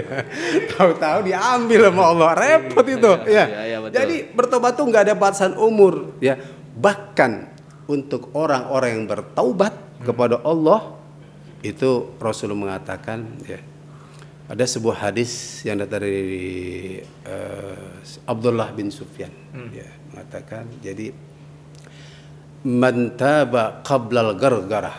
Speaker 3: Tahu-tahu diambil sama Allah, repot itu. Ya.
Speaker 1: iya, iya, betul.
Speaker 3: Jadi bertobat tuh nggak ada batasan umur, ya. Bahkan untuk orang-orang yang bertaubat kepada Allah itu Rasul mengatakan ya ada sebuah hadis yang datang dari eh, Abdullah bin Sufyan ya mengatakan jadi man taba qablal gargarah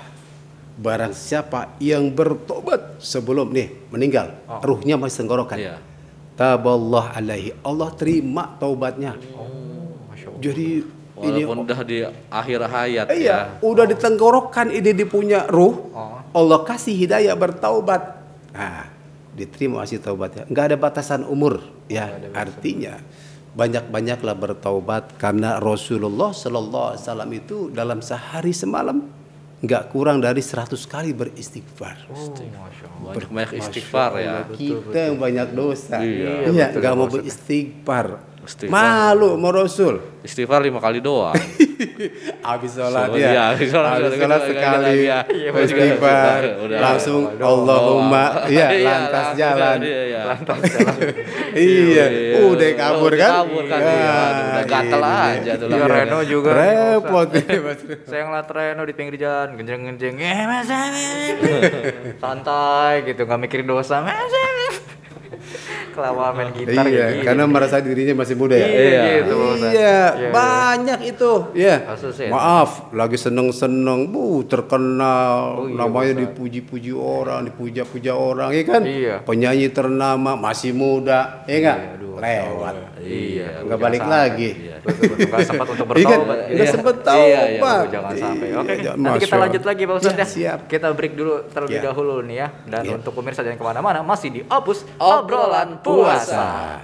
Speaker 3: barang siapa yang bertobat sebelum nih meninggal ruhnya masih tenggorokan
Speaker 1: Iya.
Speaker 3: taballah alaihi Allah terima taubatnya
Speaker 2: Masya Allah.
Speaker 3: Jadi ini
Speaker 1: walaupun udah di akhir hayat ya
Speaker 3: Iya, udah ditenggorokan ini di punya ruh. Allah kasih hidayah bertaubat. Nah, diterima hasil taubatnya. Enggak ada batasan umur, ya. Artinya banyak-banyaklah bertaubat karena Rasulullah Shallallahu alaihi wasallam itu dalam sehari semalam enggak kurang dari 100 kali beristighfar.
Speaker 2: Oh,
Speaker 1: banyak banyak istighfar ya
Speaker 3: Kita yang banyak dosa.
Speaker 1: Iya,
Speaker 3: Iya, enggak mau beristighfar.
Speaker 1: Istighfar.
Speaker 3: Malu sama Rasul.
Speaker 1: istighfar lima kali doa
Speaker 3: Habis sholat
Speaker 1: So,
Speaker 3: ya.
Speaker 1: iya, habis sholat,
Speaker 3: Habis sholat sekali.
Speaker 1: ya. Iya.
Speaker 3: Istighfar.
Speaker 1: Udah.
Speaker 3: Langsung. Allahumma. Iya,
Speaker 1: Iya,
Speaker 3: lantas jalan.
Speaker 1: iya, iya.
Speaker 3: Iya.
Speaker 1: Iya,
Speaker 3: Udah kabur kan?
Speaker 1: kabur kan,
Speaker 3: Ya,
Speaker 1: iya. Aduh, udah gatel aja tuh
Speaker 2: Iya. Reno juga.
Speaker 3: Repot.
Speaker 2: Saya ngeliat Reno di pinggir jalan, genjeng-genjeng, "Eh, Mas Amin." santai gitu, nggak mikirin dosa, Mas. Kelamaan main gitar
Speaker 3: Iya,
Speaker 2: gitu.
Speaker 3: karena merasa dirinya masih muda ya.
Speaker 2: Iya, gitu, Pak Ustaz.
Speaker 3: Iya,
Speaker 2: Iya,
Speaker 3: banyak itu. Ya.
Speaker 2: Ya.
Speaker 3: Maaf, lagi seneng-seneng, bu terkenal,
Speaker 2: Oh, iya,
Speaker 3: namanya dipuji-puji orang, dipuja-puja orang, ya kan?
Speaker 2: Iya.
Speaker 3: Penyanyi ternama, masih muda, ya enggak?
Speaker 2: Iya, aduh,
Speaker 3: Lewat.
Speaker 1: Iya,
Speaker 3: Enggak balik lagi.
Speaker 2: Betul, betul, nggak sempat untuk
Speaker 3: Iya kan?
Speaker 2: bertobat.
Speaker 3: Udah
Speaker 1: Iya.
Speaker 3: sempet
Speaker 1: Iya,
Speaker 3: tahu,
Speaker 1: iya,
Speaker 3: Pak.
Speaker 2: Oh, jangan sampai. Oke,
Speaker 3: Iya,
Speaker 2: nanti kita lanjut lagi Pak Ustadz
Speaker 3: Ya, siap.
Speaker 2: Kita break dulu terlebih dahulu nih ya. Dan untuk pemirsa jangan ke mana-mana, masih di Opus
Speaker 1: Obrolan Puasa.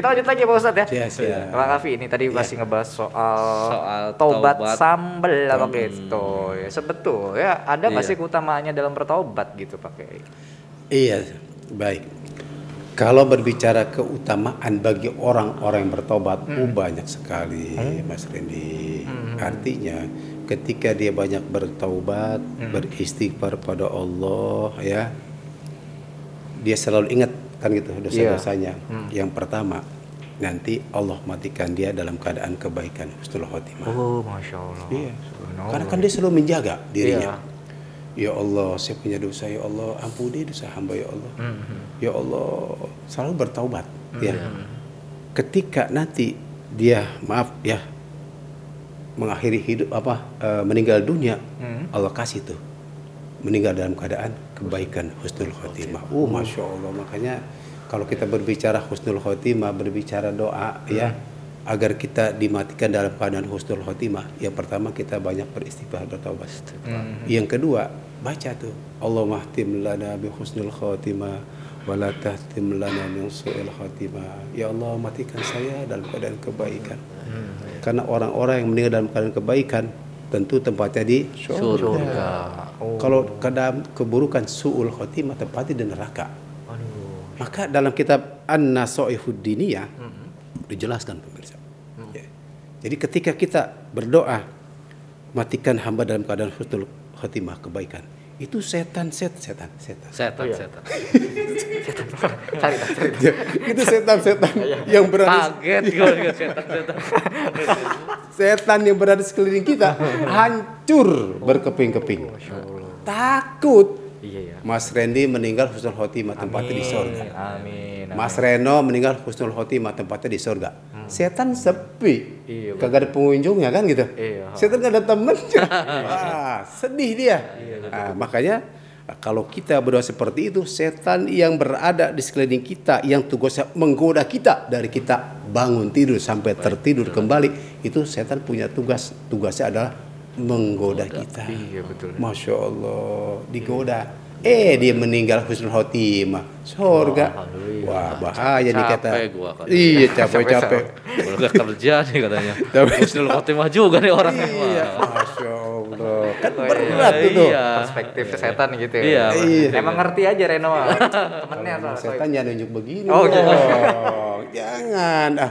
Speaker 2: Kita lanjut lagi Pak Ustadz ya.
Speaker 3: Siap, siap.
Speaker 2: Pak Kavi ini tadi masih ngebahas soal,
Speaker 1: Soal
Speaker 2: taubat,
Speaker 1: taubat.
Speaker 2: sambel apa gitu. Ya, sebetul ya. Ada nggak
Speaker 1: Iya.
Speaker 2: sih keutamaannya dalam bertaubat gitu pakai?
Speaker 3: Iya, baik. Kalau berbicara keutamaan bagi orang-orang yang bertobat, oh, banyak sekali, Mas Randy. Artinya, ketika dia banyak bertaubat, beristighfar pada Allah, ya, dia selalu ingat kan gitu dosa-dosanya. Yang pertama, nanti Allah matikan dia dalam keadaan kebaikan, husnul khotimah.
Speaker 2: Oh, masya Allah.
Speaker 3: Iya. Karena kan dia selalu menjaga dirinya.
Speaker 2: Iya.
Speaker 3: Ya Allah, saya punya dosa ya Allah, ampuni dosa hamba ya Allah. Ya Allah, selalu bertaubat ya. Ketika nanti dia maaf ya mengakhiri hidup apa eh, meninggal dunia, Allah kasih tuh meninggal dalam keadaan kebaikan husnul khotimah. Oh, masya Allah. Makanya kalau kita berbicara husnul khotimah, berbicara doa ya agar kita dimatikan dalam keadaan husnul khotimah. Yang pertama kita banyak beristighfar bertaubat. Yang kedua baca tuh Allahumma mahtim lana bi husnul khotimah wa la tahtim lana min su'il khotimah. Ya Allah matikan saya dalam keadaan kebaikan. Karena orang-orang yang meninggal dalam keadaan kebaikan tentu tempatnya di
Speaker 2: Surga. Oh.
Speaker 3: kalau kadang keburukan suul khotimah tempatnya di neraka.
Speaker 2: Aduh.
Speaker 3: Maka dalam kitab An-Nasaihud Diniyah dijelaskan pemirsa. Ya. Jadi ketika kita berdoa matikan hamba dalam keadaan husnul khotimah kebaikan. Itu setan set setan setan.
Speaker 1: Setan,
Speaker 2: iya.
Speaker 1: setan.
Speaker 2: cari cari.
Speaker 3: Ya, itu setan-setan yang berada
Speaker 1: Kaget gue dengan setan, setan.
Speaker 3: setan yang berada di sekeliling kita hancur berkeping-keping. Takut
Speaker 2: Iya ya.
Speaker 3: Mas Randy meninggal husnul khotimah tempatnya di sorga.
Speaker 2: Amin. amin.
Speaker 3: Mas Reno meninggal husnul khotimah tempatnya di sorga. Setan sepi.
Speaker 2: Iya,
Speaker 3: Kagak ada pengunjungnya kan gitu.
Speaker 2: Iya.
Speaker 3: Setan gak ada temennya. Wah, sedih dia. Nah, makanya kalau kita berdoa seperti itu, setan yang berada di sekeliling kita yang tugasnya menggoda kita dari kita bangun tidur sampai tertidur kembali, itu setan punya tugas. Tugasnya adalah menggoda kita.
Speaker 2: Iya betul.
Speaker 3: Masya Allah, digoda. Eh, dia meninggal husnul khotimah. Surga. Wah, bahaya nih kata.
Speaker 1: Capek gua kan.
Speaker 3: Iya, capek-capek.
Speaker 1: Udah kerja nih katanya. Husnul khotimah juga nih orangnya.
Speaker 3: Iya. Masya Allah. Kan
Speaker 2: Oh, iya.
Speaker 3: berat tuh tuh.
Speaker 1: Iya.
Speaker 2: Perspektif setan gitu ya.
Speaker 1: Iya,
Speaker 3: Iya.
Speaker 2: Emang ngerti aja Reno. Temennya soalnya.
Speaker 3: setan jangan nunjuk begini.
Speaker 2: Oh, gitu.
Speaker 3: dong. Jangan. Ah.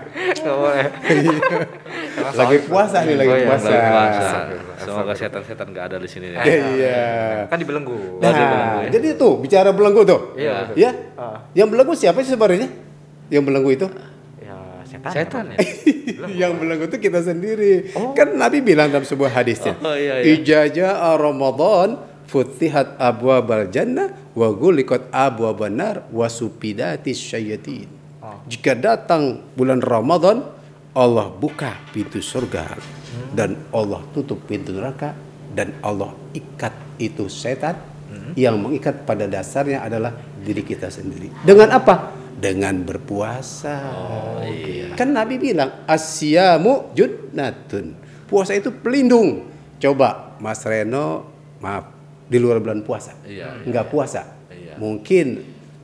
Speaker 2: Emang
Speaker 3: lagi puasa nih, lagi
Speaker 2: Oh, iya,
Speaker 3: puasa.
Speaker 1: Lagi puasa. Semoga setan-setan gak ada di sini. nih.
Speaker 3: Iya.
Speaker 2: Kan dibelenggu.
Speaker 3: Nah, jadi tuh bicara belenggu tuh.
Speaker 2: Iya.
Speaker 3: Ya.
Speaker 2: Ah.
Speaker 3: Yang belenggu siapa sih sebenarnya? Yang belenggu itu?
Speaker 2: Ya setan.
Speaker 1: Setan ya?
Speaker 3: yang belenggu itu kita sendiri. Kan Nabi bilang dalam sebuah hadisnya.
Speaker 1: Oh, iya, iya.
Speaker 3: Ijaja Ramadan futihat abwabal jannah wa gulikat abwaban nar wa supidatis syayatin.
Speaker 2: Oh.
Speaker 3: Jika datang bulan Ramadan, Allah buka pintu surga dan Allah tutup pintu neraka dan Allah ikat itu setan yang mengikat pada dasarnya adalah diri kita sendiri. Dengan apa? Dengan berpuasa. Kan Nabi bilang asyamu junnatun. Puasa itu pelindung. Coba Mas Reno, maaf, di luar bulan puasa.
Speaker 1: Iya,
Speaker 3: Nggak puasa.
Speaker 1: Iya.
Speaker 3: Mungkin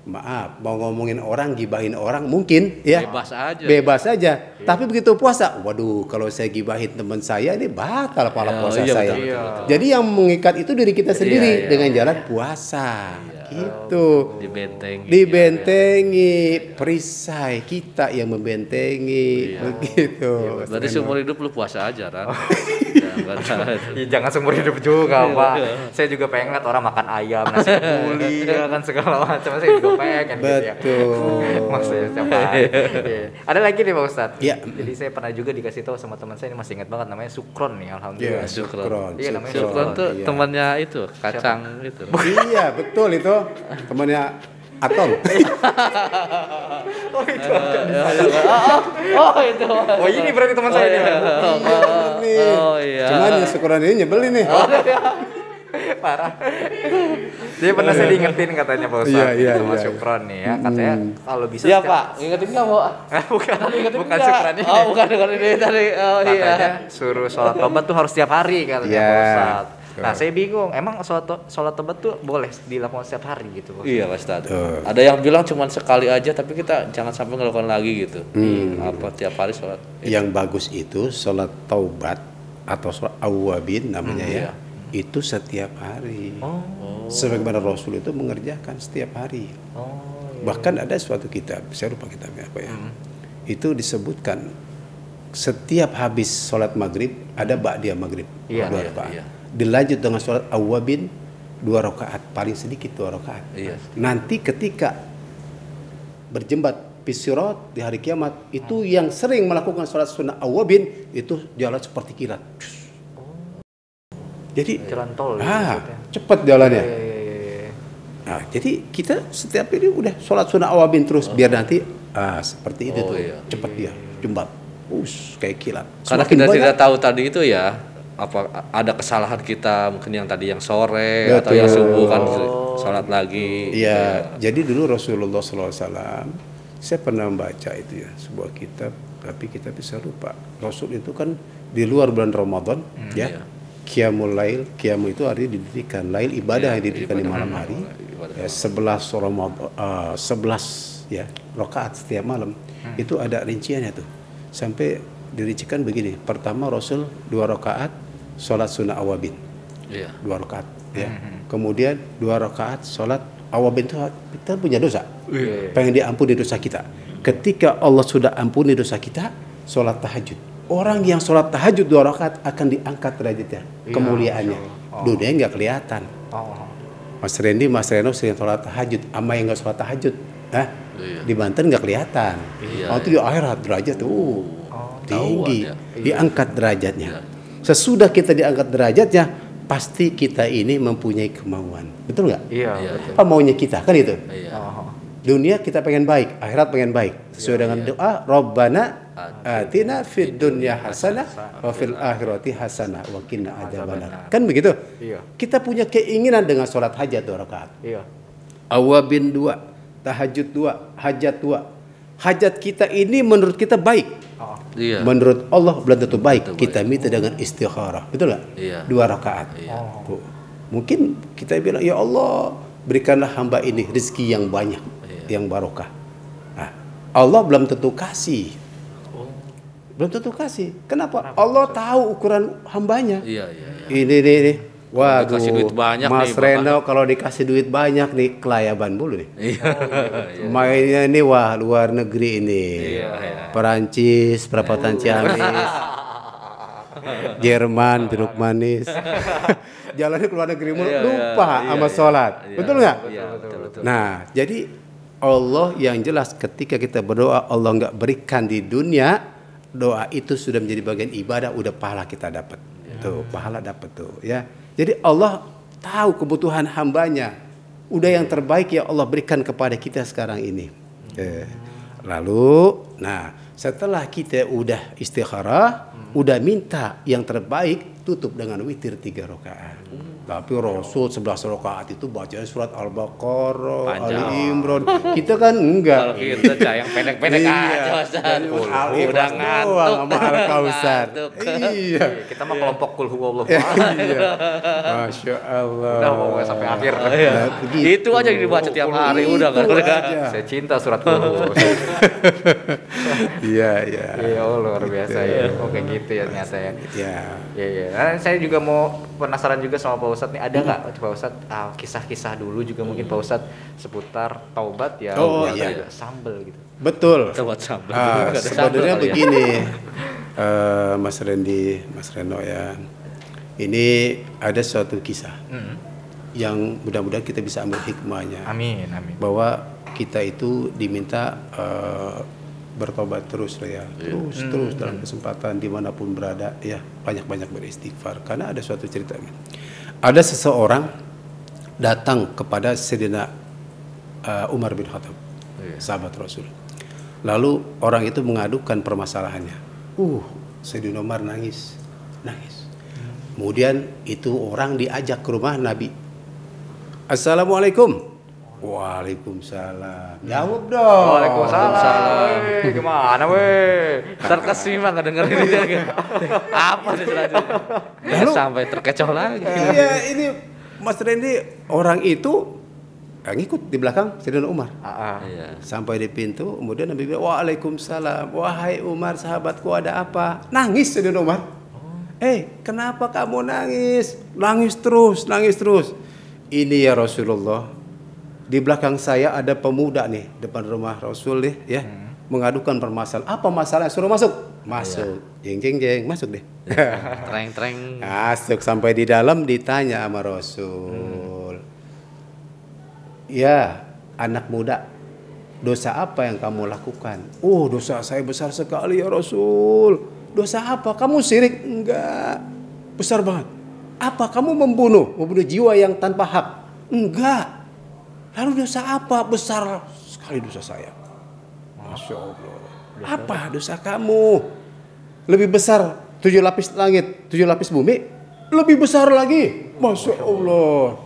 Speaker 3: maaf, mau ngomongin orang, gibahin orang mungkin ya.
Speaker 1: Bebas aja.
Speaker 3: Bebas aja. Tapi begitu puasa, waduh, kalau saya gibahin teman saya ini batal kepala
Speaker 1: Ya,
Speaker 3: puasa
Speaker 1: iya,
Speaker 3: saya.
Speaker 1: betul, betul, betul.
Speaker 3: Jadi yang mengikat itu diri kita sendiri
Speaker 1: iya.
Speaker 3: dengan jalan puasa. Gitu
Speaker 1: Dibentengi.
Speaker 3: dibentengi perisai kita yang membentengi begitu
Speaker 1: Berarti seumur hidup lu puasa aja kan? Jangan ada.
Speaker 2: Ya, jangan seumur hidup juga pak. Saya juga pengen lihat orang makan ayam, nasi kebuli, ya kan segala macam. Saya juga pengen gitu ya.
Speaker 3: betul
Speaker 2: Maksudnya setiap hari. Iya. Ada lagi nih Pak Ustadz.
Speaker 3: Iya.
Speaker 2: Jadi saya pernah juga dikasih tahu sama teman saya ini masih ingat banget namanya Sukron nih,
Speaker 3: Iya,
Speaker 2: alhamdulillah.
Speaker 3: Sukron.
Speaker 2: Iya, namanya
Speaker 1: Sukron tuh
Speaker 3: Iya.
Speaker 1: temannya itu, kacang gitu.
Speaker 3: iya betul itu temannya Atom
Speaker 2: Oh itu.
Speaker 1: Oh, itu.
Speaker 2: Oh ini berarti teman saya ini.
Speaker 3: Iya, bener nih.
Speaker 1: Oh, iya.
Speaker 3: cuman yang syukuran ini nyebelin nih
Speaker 2: Parah. Dia pernah saya diingetin katanya Pak Ustadz
Speaker 3: Iya, iya,
Speaker 2: sama
Speaker 3: iya.
Speaker 2: Sukron nih ya. Katanya kalau bisa
Speaker 1: Iya Pak, ingetin nggak mau?
Speaker 2: bukan
Speaker 1: Ingetin
Speaker 2: bukan? Sukron ini.
Speaker 1: Oh bukan bukan ini tadi. Oh
Speaker 2: Katanya
Speaker 1: iya.
Speaker 2: suruh sholat tobat tuh harus setiap hari katanya
Speaker 3: Iya.
Speaker 2: Pak Ustadz. Nah, saya bingung. Emang sholat sholat tobat tuh boleh dilakukan setiap hari gitu, Bos?
Speaker 1: Iya Pak Ustadz.
Speaker 3: Tuh.
Speaker 1: Ada yang bilang cuma sekali aja tapi kita jangan sampai ngelakukan lagi gitu.
Speaker 3: Hmm.
Speaker 1: Apa tiap hari sholat?
Speaker 3: Yang bagus itu sholat taubat atau sholat awabin namanya ya. Itu setiap hari.
Speaker 2: Oh.
Speaker 3: Sebagaimana Rasul itu mengerjakan setiap hari.
Speaker 2: Oh.
Speaker 3: Bahkan ada suatu kitab, saya lupa kitabnya apa ya. Itu disebutkan setiap habis sholat maghrib ada ba'diyah maghrib
Speaker 2: Iya,
Speaker 3: dua
Speaker 1: iya, iya.
Speaker 3: Dilanjut dengan sholat awabin dua rakaat paling sedikit dua rakaat.
Speaker 1: Iya.
Speaker 3: Nanti ketika berjembat pisirat di hari kiamat itu yang sering melakukan sholat sunnah awabin itu jalan seperti kilat. Jadi
Speaker 2: Jalan tol. gitu
Speaker 3: ah
Speaker 2: maksudnya.
Speaker 3: cepat jalannya.
Speaker 2: Iya, iya, iya, iya.
Speaker 3: Nah, jadi kita setiap ini udah sholat sunnah awabin terus biar nanti ah seperti itu
Speaker 1: Oh,
Speaker 3: tuh
Speaker 1: iya.
Speaker 3: cepat dia jembat. Us kayak kilat.
Speaker 1: Karena
Speaker 3: Semakin
Speaker 1: kita
Speaker 3: banyak-
Speaker 1: tidak tahu tadi itu ya apa ada kesalahan kita mungkin yang tadi yang sore atau yang
Speaker 3: Betul.
Speaker 1: subuh kan sholat lagi.
Speaker 3: Iya, jadi dulu Rasulullah SAW, saya pernah membaca itu ya sebuah kitab, tapi kita bisa lupa. Rasul itu kan di luar bulan Ramadan, ya,
Speaker 1: iya.
Speaker 3: Qiyamul Lail, Qiyam itu artinya didirikan, Lail ibadah
Speaker 1: Iya,
Speaker 3: yang didirikan di
Speaker 1: ibadah
Speaker 3: malam
Speaker 1: malam,
Speaker 3: hari,
Speaker 1: ibadah
Speaker 3: ya, 11 Ramadan, eh, 11 ya rakaat setiap malam, itu ada rinciannya tuh, sampai dirincikan begini. Pertama Rasul dua rakaat, sholat sunnah awabin
Speaker 1: Iya.
Speaker 3: dua rakaat ya. Kemudian dua rakaat sholat awabin itu kita punya dosa. Pengen diampuni dosa kita. Ketika Allah sudah ampuni dosa kita, sholat tahajud. Orang yang sholat tahajud dua rakaat akan diangkat derajatnya, kemuliaannya. Dunia nggak kelihatan.
Speaker 2: Oh.
Speaker 3: Mas Randy, Mas Reno sering sholat tahajud, ama yang nggak sholat tahajud, Hah?
Speaker 1: Iya.
Speaker 3: di Banten nggak kelihatan.
Speaker 1: Iya,
Speaker 3: oh, itu di akhirat derajat tuh uh, tinggi,
Speaker 1: ya.
Speaker 3: diangkat derajatnya.
Speaker 1: Iya.
Speaker 3: Sesudah kita diangkat derajatnya, pasti kita ini mempunyai kemauan, betul nggak?
Speaker 2: Iya.
Speaker 1: Iya,
Speaker 2: betul.
Speaker 3: Apa maunya kita kan itu?
Speaker 1: Iya.
Speaker 2: Oh.
Speaker 3: Dunia kita pengen baik, akhirat pengen baik. Sesuai dengan doa, Rabbana atina fid dunya hasanah wa fil akhirati hasanah wa qina adzabannar. Kan begitu?
Speaker 2: Iya.
Speaker 3: Kita punya keinginan dengan sholat hajat dua rakaat.
Speaker 2: Iya.
Speaker 3: Awabin dua, tahajud dua, hajat dua. Hajat kita ini menurut kita baik.
Speaker 2: Oh.
Speaker 1: Iya.
Speaker 3: Menurut Allah belum tentu baik.
Speaker 1: Tentu
Speaker 3: Kita minta dengan istikharah. Betul nggak?
Speaker 1: Iya.
Speaker 3: Dua rakaat.
Speaker 1: Iya.
Speaker 3: Tuh. Mungkin kita bilang, ya Allah berikanlah hamba ini rezeki yang banyak,
Speaker 1: Iya.
Speaker 3: yang barokah. Nah, Allah belum tentu kasih. Belum tentu kasih. Kenapa? Allah tahu ukuran hambanya.
Speaker 1: Iya, iya, iya.
Speaker 3: Ini nih, nih. Waduh,
Speaker 1: dikasih duit banyak
Speaker 3: Mas
Speaker 1: nih,
Speaker 3: Reno kalau dikasih duit banyak nih kelayaban dulu nih.
Speaker 1: Iya. iya.
Speaker 3: Mainnya ini wah luar negeri ini.
Speaker 1: Iya, iya.
Speaker 3: Perancis, perapatan Ciamis. Jerman, jeruk manis. Jalannya ke luar negeri mulu,
Speaker 1: Iya,
Speaker 3: lupa
Speaker 1: iya,
Speaker 3: sama
Speaker 1: iya.
Speaker 3: sholat.
Speaker 1: Iya,
Speaker 3: Betul nggak?
Speaker 1: Iya, betul, betul.
Speaker 3: Nah, jadi Allah yang jelas ketika kita berdoa Allah nggak berikan di dunia, doa itu sudah menjadi bagian ibadah, udah pahala kita dapat. Tuh, pahala dapat tuh, ya. Jadi Allah tahu kebutuhan hambanya. Udah yang terbaik ya Allah berikan kepada kita sekarang ini. Eh, lalu, nah setelah kita udah istikharah, udah minta yang terbaik, tutup dengan witir tiga rakaat. Tapi Rasul 11 rakaat itu bacanya surat Al-Baqarah. Ali Imran. Kita kan enggak.
Speaker 1: Kalau kita cah yang pendek-pendek
Speaker 3: Iya.
Speaker 1: aja, Ustaz. Udah ngantuk.
Speaker 3: sama Al.
Speaker 1: Ngantuk.
Speaker 3: Iya.
Speaker 2: Kita mah kelompok kul huwallahu
Speaker 3: iya. Masya Allah.
Speaker 2: Udah pokoknya sampai akhir.
Speaker 1: Iya.
Speaker 3: Nah, begitu.
Speaker 1: Itu aja yang dibaca tiap hari udah kan.
Speaker 3: aja.
Speaker 2: Saya cinta surat kul.
Speaker 3: Iya, iya.
Speaker 2: Iya, oh, luar biasa ya. Oke gitu ya ternyata ya.
Speaker 3: Ya.
Speaker 2: Iya iya. Nah, saya juga mau penasaran juga sama Pak Ustadz nih. Ada nggak Pak Ustadz ah, kisah-kisah dulu juga mungkin Pak Ustadz seputar taubat ya?
Speaker 3: Oh, iya.
Speaker 2: tadi sambel gitu.
Speaker 3: Betul.
Speaker 1: Coba sambal.
Speaker 3: Ah,
Speaker 1: Nggak ada
Speaker 3: sebenarnya
Speaker 1: ya.
Speaker 3: begini, eh, Mas Randy, Mas Reno ya. Ini ada suatu kisah
Speaker 2: Hmm.
Speaker 3: yang mudah-mudahan kita bisa ambil hikmahnya.
Speaker 2: Amin amin.
Speaker 3: bahwa kita itu diminta eh, bertobat terus ya terus terus dalam kesempatan di mana pun berada ya banyak-banyak beristighfar karena ada suatu cerita ada seseorang datang kepada Sayyidina eh, Umar bin Khattab sahabat Rasul. Lalu orang itu mengadukan permasalahannya. Uh Sayyidina Umar nangis. Nangis. Kemudian itu orang diajak ke rumah Nabi. Assalamualaikum Waalaikumsalam. Jawab dong.
Speaker 2: Waalaikumsalam. Weh, Gimana weh?
Speaker 1: Ntar kesimang nggak dengerin dia. Apa sih selanjutnya? Ya, sampai terkecoh lagi.
Speaker 3: Iya, ini Mas Randy orang itu yang ikut di belakang Sayyidina Umar.
Speaker 2: Ah, ah.
Speaker 1: Iya.
Speaker 3: Sampai di pintu, kemudian Nabi bilang, Waalaikumsalam. Wahai Umar, sahabatku ada apa? Nangis Sayyidina Umar. Eh, kenapa kamu nangis? Nangis terus, nangis terus. Ini ya Rasulullah. Di belakang saya ada pemuda nih, depan rumah Rasul nih, ya. Mengadukan permasalahan. Apa masalahnya? Suruh masuk. Masuk. Jeng, jeng, jeng. Masuk deh.
Speaker 1: Treng-treng.
Speaker 3: Masuk sampai di dalam ditanya sama Rasul. Ya, anak muda, dosa apa yang kamu lakukan? Oh, dosa saya besar sekali ya Rasul. Dosa apa? Kamu sirik? Enggak. Besar banget. Apa? Kamu membunuh? Membunuh jiwa yang tanpa hak? Enggak. Lalu dosa apa? Besar sekali dosa saya. Masya Allah. Apa dosa kamu? Lebih besar tujuh lapis langit, tujuh lapis bumi? Lebih besar lagi. Masya Allah.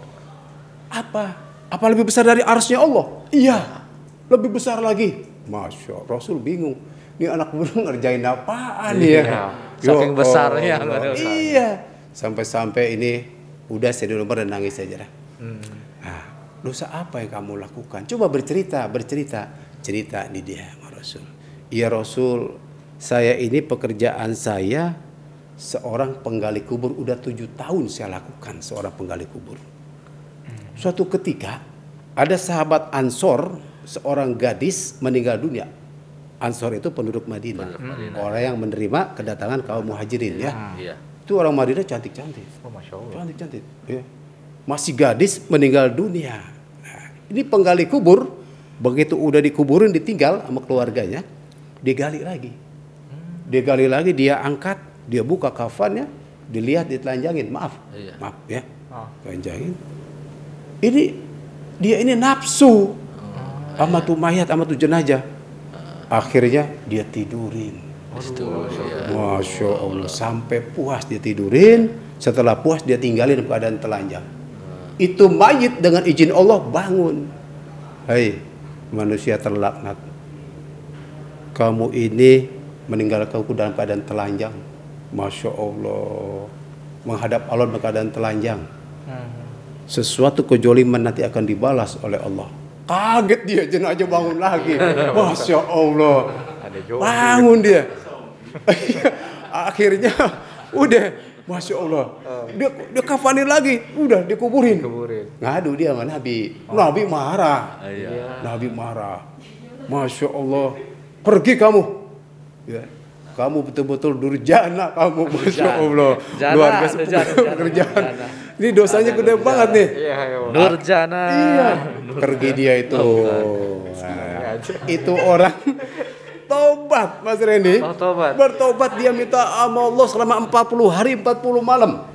Speaker 3: Apa? Apa lebih besar dari arsnya Allah? Iya. Lebih besar lagi. Masya Allah. Rasul bingung. Ini anak muda ngerjain apaan
Speaker 2: Iya.
Speaker 3: ya?
Speaker 1: Saking
Speaker 3: Ya
Speaker 1: besarnya,
Speaker 3: Allah.
Speaker 1: ada usahanya.
Speaker 3: Iya. Sampai-sampai ini udah saya di rumah dan nangis saja dah. Nah, dosa apa yang kamu lakukan? Coba bercerita, bercerita. Cerita di dia sama Rasul. Ya Rasul, saya ini pekerjaan saya seorang penggali kubur. Udah tujuh tahun saya lakukan seorang penggali kubur. Suatu ketika ada sahabat Ansor, seorang gadis meninggal dunia. Ansor itu penduduk Madinah. Orang yang menerima kedatangan kaum muhajirin ya.
Speaker 1: Iya.
Speaker 3: Itu orang Madinah cantik-cantik.
Speaker 2: Oh, Masya Allah.
Speaker 3: Cantik cantik. Ya. Masih gadis meninggal dunia. Nah, ini penggali kubur begitu udah dikuburin ditinggal sama keluarganya, digali lagi. Digali lagi dia angkat, dia buka kafannya, dilihat ditelanjangin. Maaf.
Speaker 1: Iya.
Speaker 3: Maaf ya.
Speaker 2: Ah.
Speaker 3: Telanjangin. Ini dia ini nafsu sama tuh mayat sama tuh jenazah. Akhirnya dia tidurin.
Speaker 1: Itu ya.
Speaker 3: Masya Allah sampai puas dia tidurin setelah puas dia tinggalin keadaan telanjang itu mayit dengan izin Allah bangun. Hai manusia terlaknat. Kamu ini meninggalkan aku dalam keadaan telanjang. Masya Allah. Menghadap Allah dalam keadaan telanjang. Sesuatu kejoliman nanti akan dibalas oleh Allah. Kaget dia jenazah bangun lagi. Masya Allah. Bangun dia. Akhirnya udah masya Allah. Dia dia kafanin lagi. Udah dikuburin.
Speaker 2: Kuburin.
Speaker 3: ngadu dia sama Nabi. Nabi marah.
Speaker 1: Iya.
Speaker 3: Nabi marah. Masya Allah. Pergi kamu. Ya. Kamu betul-betul durjana kamu masya Allah.
Speaker 1: Jana,
Speaker 3: luar biasa.
Speaker 1: durjana,
Speaker 3: pekerjaan
Speaker 1: jana.
Speaker 3: ini dosanya gede banget nih.
Speaker 2: Iya, ayo.
Speaker 1: Nurjana.
Speaker 3: Iya, pergi dia itu. Nah, itu orang tobat, Mas Randy.
Speaker 2: Oh, tobat.
Speaker 3: Bertobat dia minta sama Allah selama 40 hari 40 malam.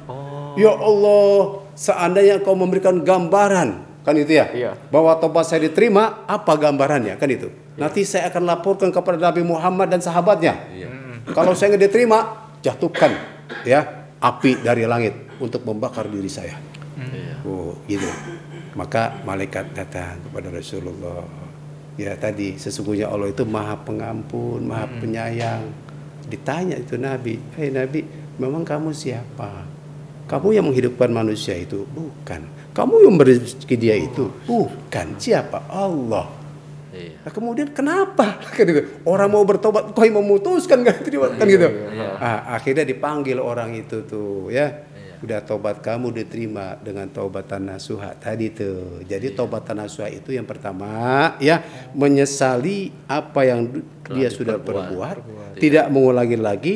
Speaker 3: Ya Allah, seandainya kau memberikan gambaran, kan itu ya?
Speaker 2: Iya.
Speaker 3: Bahwa tobat saya diterima, apa gambarannya? Kan itu. Nanti saya akan laporkan kepada Nabi Muhammad dan sahabatnya. Kalau saya nggak diterima, jatuhkan ya api dari langit untuk membakar diri saya. Oh, gitu. Maka malaikat datang kepada Rasulullah. Ya tadi sesungguhnya Allah itu Maha Pengampun, Maha Penyayang. Ditanya itu Nabi, "Hei Nabi, memang kamu siapa? Kamu yang menghidupkan manusia itu? Bukan. Kamu yang memberi rezeki dia itu? Bukan. Siapa? Allah."
Speaker 1: Iya.
Speaker 3: Nah, kemudian kenapa? Kan gitu. Orang mau bertobat, kau yang memutuskan kan, kan gitu. Ah, akhirnya dipanggil orang itu tuh, ya. Udah tobat kamu diterima dengan taubatan nasuha tadi tuh. Jadi taubatan nasuha itu yang pertama, ya menyesali apa yang du- dia sudah perbuat, tidak mengulangi lagi,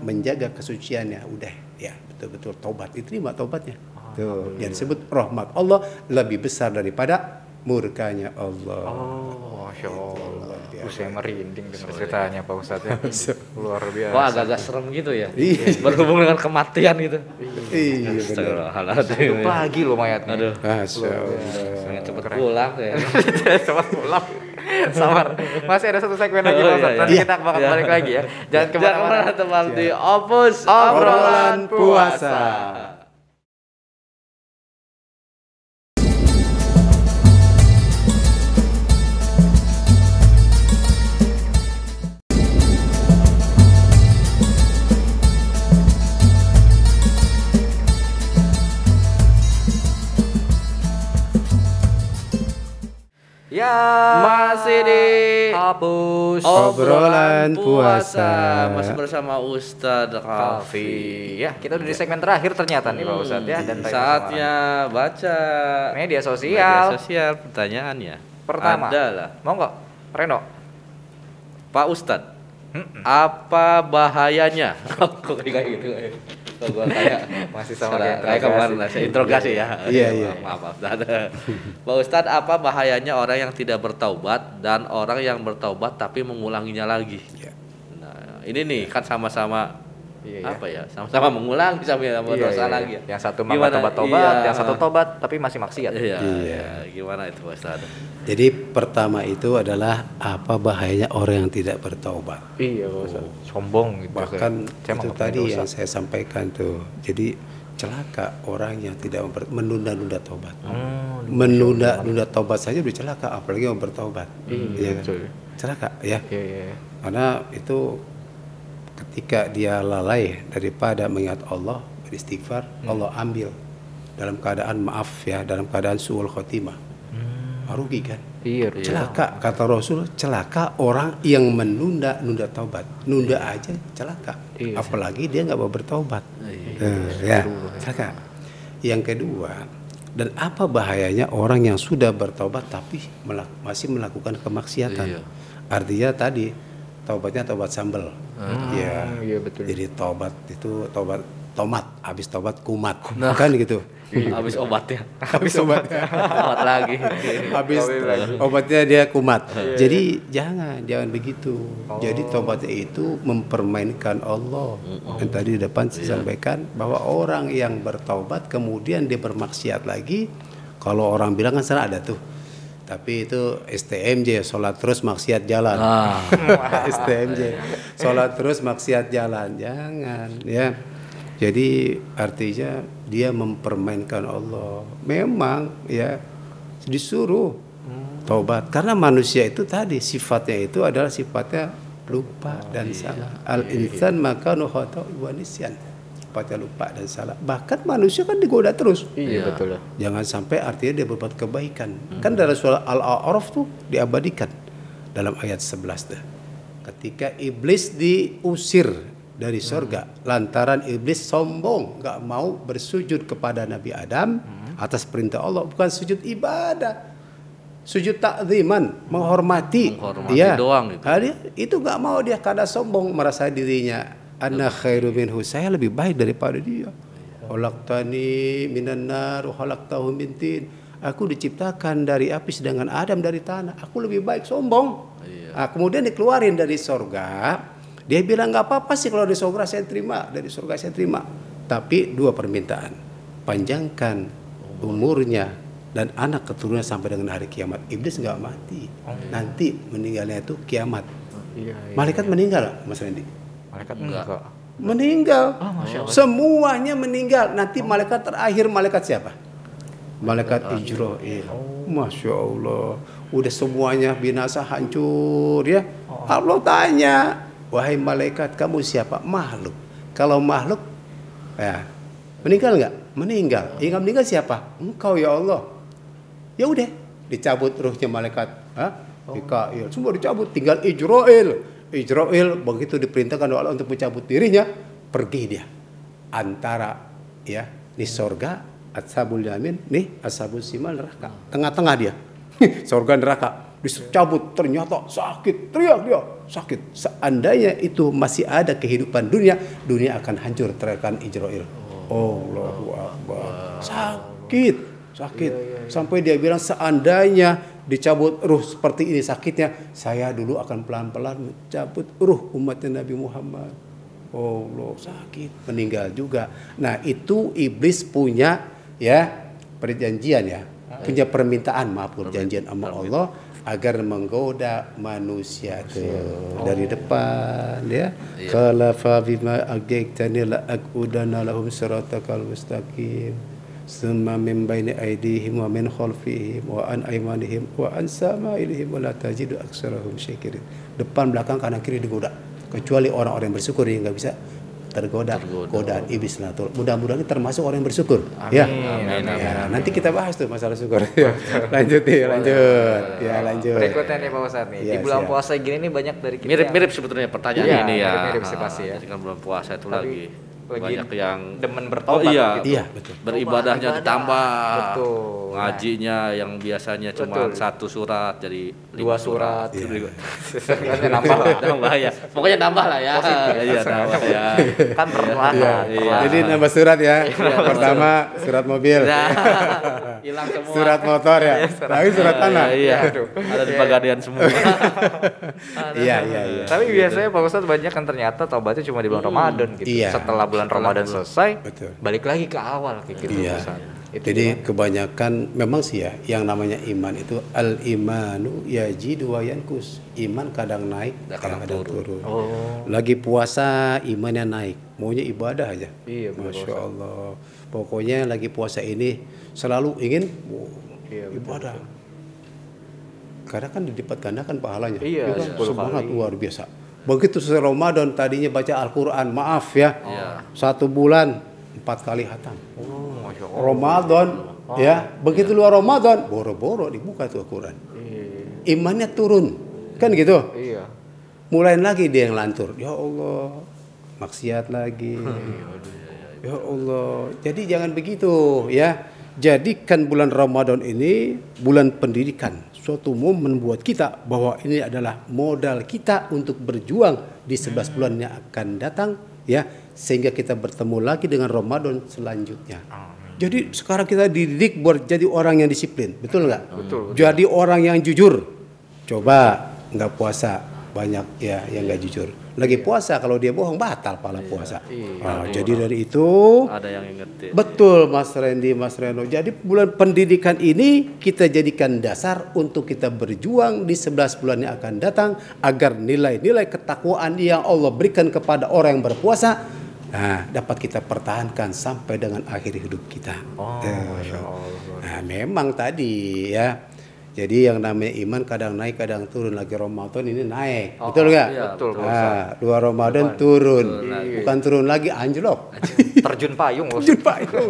Speaker 3: menjaga kesuciannya. Udah, ya betul-betul tobat diterima tobatnya. Tuh, yang disebut rahmat Allah lebih besar daripada murkanya Allah.
Speaker 2: Oh, Masya Allah. Saya merinding dengar ceritanya Pak Ustadz ya. Luar biasa.
Speaker 1: Wah agak-agak serem gitu ya.
Speaker 3: Iya.
Speaker 1: Berhubung dengan kematian gitu.
Speaker 3: Iya benar.
Speaker 2: Hidup lagi loh mayatnya.
Speaker 1: Aduh.
Speaker 3: Masya Allah.
Speaker 1: Cepet pulang ya.
Speaker 2: Cepat pulang. Sabar. Masih ada satu segmen lagi
Speaker 1: Oh,
Speaker 2: Pak
Speaker 1: iya,
Speaker 2: Ustadz. Nanti
Speaker 1: iya.
Speaker 2: kita bakal balik lagi ya. Jangan
Speaker 1: Jangan
Speaker 2: ke
Speaker 1: mana-mana. ke mana teman di Opus
Speaker 3: Obrolan puasa.
Speaker 1: Masih di
Speaker 2: hapus
Speaker 3: Obrolan puasa.
Speaker 1: Masih bersama Ustadz Kafi.
Speaker 2: Ya, kita udah di segmen terakhir ternyata nih Pak Ustadz ya dan
Speaker 1: Saatnya baca
Speaker 2: media
Speaker 1: media
Speaker 2: sosial.
Speaker 1: sosial pertanyaannya.
Speaker 2: Pertama.
Speaker 1: Adalah
Speaker 2: Mau nggak? Reno.
Speaker 1: Pak Ustadz, apa bahayanya? Kok kayak gitu? Kok gua kayak
Speaker 2: Masih sama kayak
Speaker 1: kayak kemarin lah, saya interogasi ya.
Speaker 3: Iya, iya.
Speaker 1: Maaf, maaf. Ustadz. Pak Ustadz, apa bahayanya orang yang tidak bertaubat dan orang yang bertaubat tapi mengulanginya lagi?
Speaker 3: Iya.
Speaker 1: Nah, ini nih kan sama-sama
Speaker 2: Iya, iya.
Speaker 1: apa ya? Sama-sama mengulang sama-sama
Speaker 2: Iya,
Speaker 1: dosa
Speaker 2: iya,
Speaker 1: lagi.
Speaker 2: iya. Yang satu
Speaker 1: Gimana?
Speaker 2: malah tobat-tobat,
Speaker 1: Iya.
Speaker 2: yang satu tobat tapi masih maksiat.
Speaker 1: Iya,
Speaker 3: Iya.
Speaker 1: iya. Gimana itu Pak Ustadz?
Speaker 3: Jadi pertama itu adalah apa bahayanya orang yang tidak bertaubat.
Speaker 2: Iya, Pak Ustadz. Sombong gitu.
Speaker 3: Bahkan
Speaker 2: Saya
Speaker 3: itu
Speaker 2: punya
Speaker 3: tadi
Speaker 2: dosa.
Speaker 3: yang saya sampaikan tuh. Jadi celaka orang yang tidak menunda-nunda taubat.
Speaker 2: Hmm,
Speaker 3: Menunda-nunda taubat saja udah celaka, apalagi yang bertaubat.
Speaker 2: Iya,
Speaker 3: Iya kan?
Speaker 2: betul.
Speaker 3: Celaka ya.
Speaker 2: Iya. iya.
Speaker 3: Karena itu ketika dia lalai daripada mengingat Allah, beristighfar,
Speaker 2: Hmm.
Speaker 3: Allah ambil dalam keadaan maaf ya, dalam keadaan suul khotimah. Rugi kan?
Speaker 2: Iya, Ruh.
Speaker 3: Celaka kata Rasul, celaka orang yang menunda-nunda taubat. Nunda aja celaka.
Speaker 2: Iya,
Speaker 3: Apalagi dia nggak mau bertaubat.
Speaker 1: Iya.
Speaker 3: Eh, ya, celaka. Yang kedua, dan apa bahayanya orang yang sudah bertaubat tapi melak- masih melakukan kemaksiatan?
Speaker 1: Iya.
Speaker 3: Artinya tadi taubatnya taubat sambel. Ya.
Speaker 2: iya, betul.
Speaker 3: Jadi taubat itu taubat tomat, habis taubat kumat. Kan gitu.
Speaker 1: Habis obatnya.
Speaker 3: Habis obatnya.
Speaker 1: Obat lagi.
Speaker 3: habis obatnya dia kumat. Jadi jangan jangan begitu. Jadi tobatnya itu mempermainkan Allah. Dan tadi di depan saya sampaikan bahwa orang yang bertaubat kemudian dia bermaksiat lagi, kalau orang bilang kan sana ada tuh. Tapi itu STMJ, sholat terus maksiat jalan.
Speaker 1: Ah.
Speaker 3: STMJ, sholat terus maksiat jalan. Jangan ya. Jadi artinya dia mempermainkan Allah. Memang ya disuruh taubat karena manusia itu tadi sifatnya itu adalah sifatnya lupa dan salah. Al insan maka nuhata wa nisyan. Sifatnya lupa dan salah. Bahkan manusia kan digoda terus.
Speaker 2: Iya, betul. lah.
Speaker 3: Jangan sampai artinya dia berbuat kebaikan. Kan dalam surah Al-A'raf tuh diabadikan dalam ayat 11 tuh. Ketika iblis diusir dari surga lantaran iblis sombong nggak mau bersujud kepada Nabi Adam atas perintah Allah bukan sujud ibadah sujud takziman menghormati
Speaker 1: Menghormati
Speaker 3: Iya.
Speaker 1: doang gitu.
Speaker 3: Ah, dia- itu nggak mau dia karena sombong merasa dirinya ana khairu minhu. Saya lebih baik daripada dia. Khalaqtani minan nar wa khalaqtahu min tin. Aku diciptakan dari api sedangkan Adam dari tanah. Aku lebih baik sombong. Ah, kemudian dikeluarin dari sorga. Dia bilang nggak apa-apa sih kalau di surga saya terima. Dari surga saya terima. Tapi dua permintaan. Panjangkan umurnya dan anak keturunan sampai dengan hari kiamat. Iblis nggak mati. Nanti meninggalnya itu kiamat.
Speaker 2: Iya, iya.
Speaker 3: malaikat meninggal Mas Randy
Speaker 2: Malaikat enggak.
Speaker 3: meninggal. Semuanya meninggal. Nanti malaikat terakhir malaikat siapa? Malaikat Ijrail masya Allah. Udah semuanya binasa hancur ya. Allah tanya wahai malaikat kamu siapa? Makhluk. Kalau makhluk ya meninggal nggak meninggal. Yang nggak meninggal siapa? Engkau ya Allah. Ya udah dicabut ruhnya malaikat Hah? Mikail. Semua dicabut tinggal Ijrail Ijrail begitu diperintahkan Allah untuk mencabut dirinya pergi dia. Antara ya di sorga ashabul yamin nih ashabul simal neraka. Tengah-tengah dia. Sorga neraka. Dicabut ternyata sakit teriak dia sakit. Seandainya itu masih ada kehidupan dunia dunia akan hancur teriakan Ijrail Allahu Akbar. Sakit sakit. Sampai dia bilang seandainya dicabut ruh seperti ini sakitnya saya dulu akan pelan-pelan mencabut ruh umatnya Nabi Muhammad. Allah sakit. Meninggal juga. Nah itu iblis punya ya perjanjian ya. Punya permintaan maaf perjanjian sama Allah agar menggoda manusia itu dari depan ya. Khalafa bima agaitani la aqudana lahum siratakal mustaqim summa min baini aydihim wa min khalfihim wa an aymanihim wa an samailihim wa la tajidu aksarahum syakirin depan belakang kanan kiri digoda kecuali orang-orang yang bersyukur yang nggak bisa tergoda, godaan iblis latul. Mudah-mudahan termasuk orang yang bersyukur. ya.
Speaker 1: Amin, amin.
Speaker 3: Ya, nanti kita bahas tuh masalah syukur. Ya, lanjut nih, lanjut. Ya, lanjut.
Speaker 2: Berikutnya nih Pak Ustadz nih.
Speaker 3: Iya,
Speaker 2: di bulan
Speaker 3: siap.
Speaker 2: puasa gini nih banyak dari kita.
Speaker 1: Mirip-mirip sebetulnya pertanyaan
Speaker 2: Iya,
Speaker 1: ini ya.
Speaker 2: mirip-mirip sih pasti ya.
Speaker 1: Kan bulan puasa itu
Speaker 2: Tapi
Speaker 1: lagi,
Speaker 2: lagi
Speaker 1: banyak yang
Speaker 2: demen
Speaker 1: Oh
Speaker 2: bertobat.
Speaker 1: iya,
Speaker 2: gitu.
Speaker 3: Iya, betul.
Speaker 1: beribadahnya
Speaker 2: Ibadah.
Speaker 1: ditambah.
Speaker 2: Betul.
Speaker 1: Ngajinya yang biasanya cuma
Speaker 2: Betul.
Speaker 1: satu surat jadi
Speaker 2: Dua surat.
Speaker 3: Iya.
Speaker 2: Kan nambah lah.
Speaker 1: nambah ya. Pokoknya nambah lah ya. Iya, nambah ya.
Speaker 2: Kan perlahan.
Speaker 3: Iya.
Speaker 2: perlahan.
Speaker 3: Jadi nambah surat ya. Pertama surat mobil,
Speaker 1: Nah, hilang semua.
Speaker 3: surat motor ya. Tapi surat tanah.
Speaker 1: Iya, iya.
Speaker 2: Aduh.
Speaker 1: Ada di Pagadian semua.
Speaker 3: Iya, iya, iya.
Speaker 2: Tapi biasanya Pak Ustadz banyak kan ternyata taubatnya cuma di bulan Ramadan gitu.
Speaker 3: Iya.
Speaker 2: Setelah bulan Ramadan selesai,
Speaker 3: Betul.
Speaker 2: balik lagi ke awal kayak gitu
Speaker 3: Iya.
Speaker 2: Itu
Speaker 3: Jadi kebanyakan memang sih ya yang namanya iman itu al imanu yajidu wa yankus. Iman kadang naik,
Speaker 1: Kadang
Speaker 3: kadang, turun.
Speaker 2: Oh.
Speaker 3: Lagi puasa imannya naik, maunya ibadah aja.
Speaker 2: Iya, betul,
Speaker 3: Masya Allah. Pokoknya lagi puasa ini selalu ingin wow,
Speaker 2: Iya, betul,
Speaker 3: ibadah. Karena kan dilipat gandakan pahalanya.
Speaker 2: Iya,
Speaker 3: Ya kan?
Speaker 2: 10
Speaker 3: semangat
Speaker 2: kali.
Speaker 3: luar biasa. Begitu selesai Ramadan tadinya baca Al-Quran, maaf ya,
Speaker 1: Iya.
Speaker 3: satu bulan empat kali hatam.
Speaker 2: Oh, Allah.
Speaker 3: Ramadan ya. Begitu luar Ramadan boro-boro dibuka tuh Al-Quran.
Speaker 2: Iya.
Speaker 3: imannya turun. Kan gitu?
Speaker 2: Iya.
Speaker 3: mulai lagi dia yang lantur. Ya Allah maksiat lagi. Ya Allah. Jadi jangan begitu ya. Jadikan bulan Ramadan ini bulan pendidikan. Suatu momen buat kita bahwa ini adalah modal kita untuk berjuang di 11 bulan yang akan datang ya. Sehingga kita bertemu lagi dengan Ramadan selanjutnya. Jadi sekarang kita dididik buat jadi orang yang disiplin, betul nggak?
Speaker 2: Betul,
Speaker 3: Jadi orang yang jujur. Coba nggak puasa banyak ya yang nggak jujur. Lagi puasa kalau dia bohong batal pala puasa. Ah, jadi dari itu
Speaker 1: Ada yang ingetin.
Speaker 3: betul Mas Randy, Mas Reno. Jadi bulan pendidikan ini kita jadikan dasar untuk kita berjuang di 11 bulan yang akan datang agar nilai-nilai ketakwaan yang Allah berikan kepada orang yang berpuasa nah, dapat kita pertahankan sampai dengan akhir hidup kita.
Speaker 2: Oh, Masya Allah.
Speaker 3: Nah, memang tadi ya. Jadi yang namanya iman kadang naik kadang turun lagi Ramadan ini naik.
Speaker 2: Oh,
Speaker 3: betul nggak?
Speaker 1: iya,
Speaker 2: betul,
Speaker 3: Nah, dua Ramadan turun. Bukan turun lagi anjlok.
Speaker 2: Terjun payung Pak
Speaker 3: itu.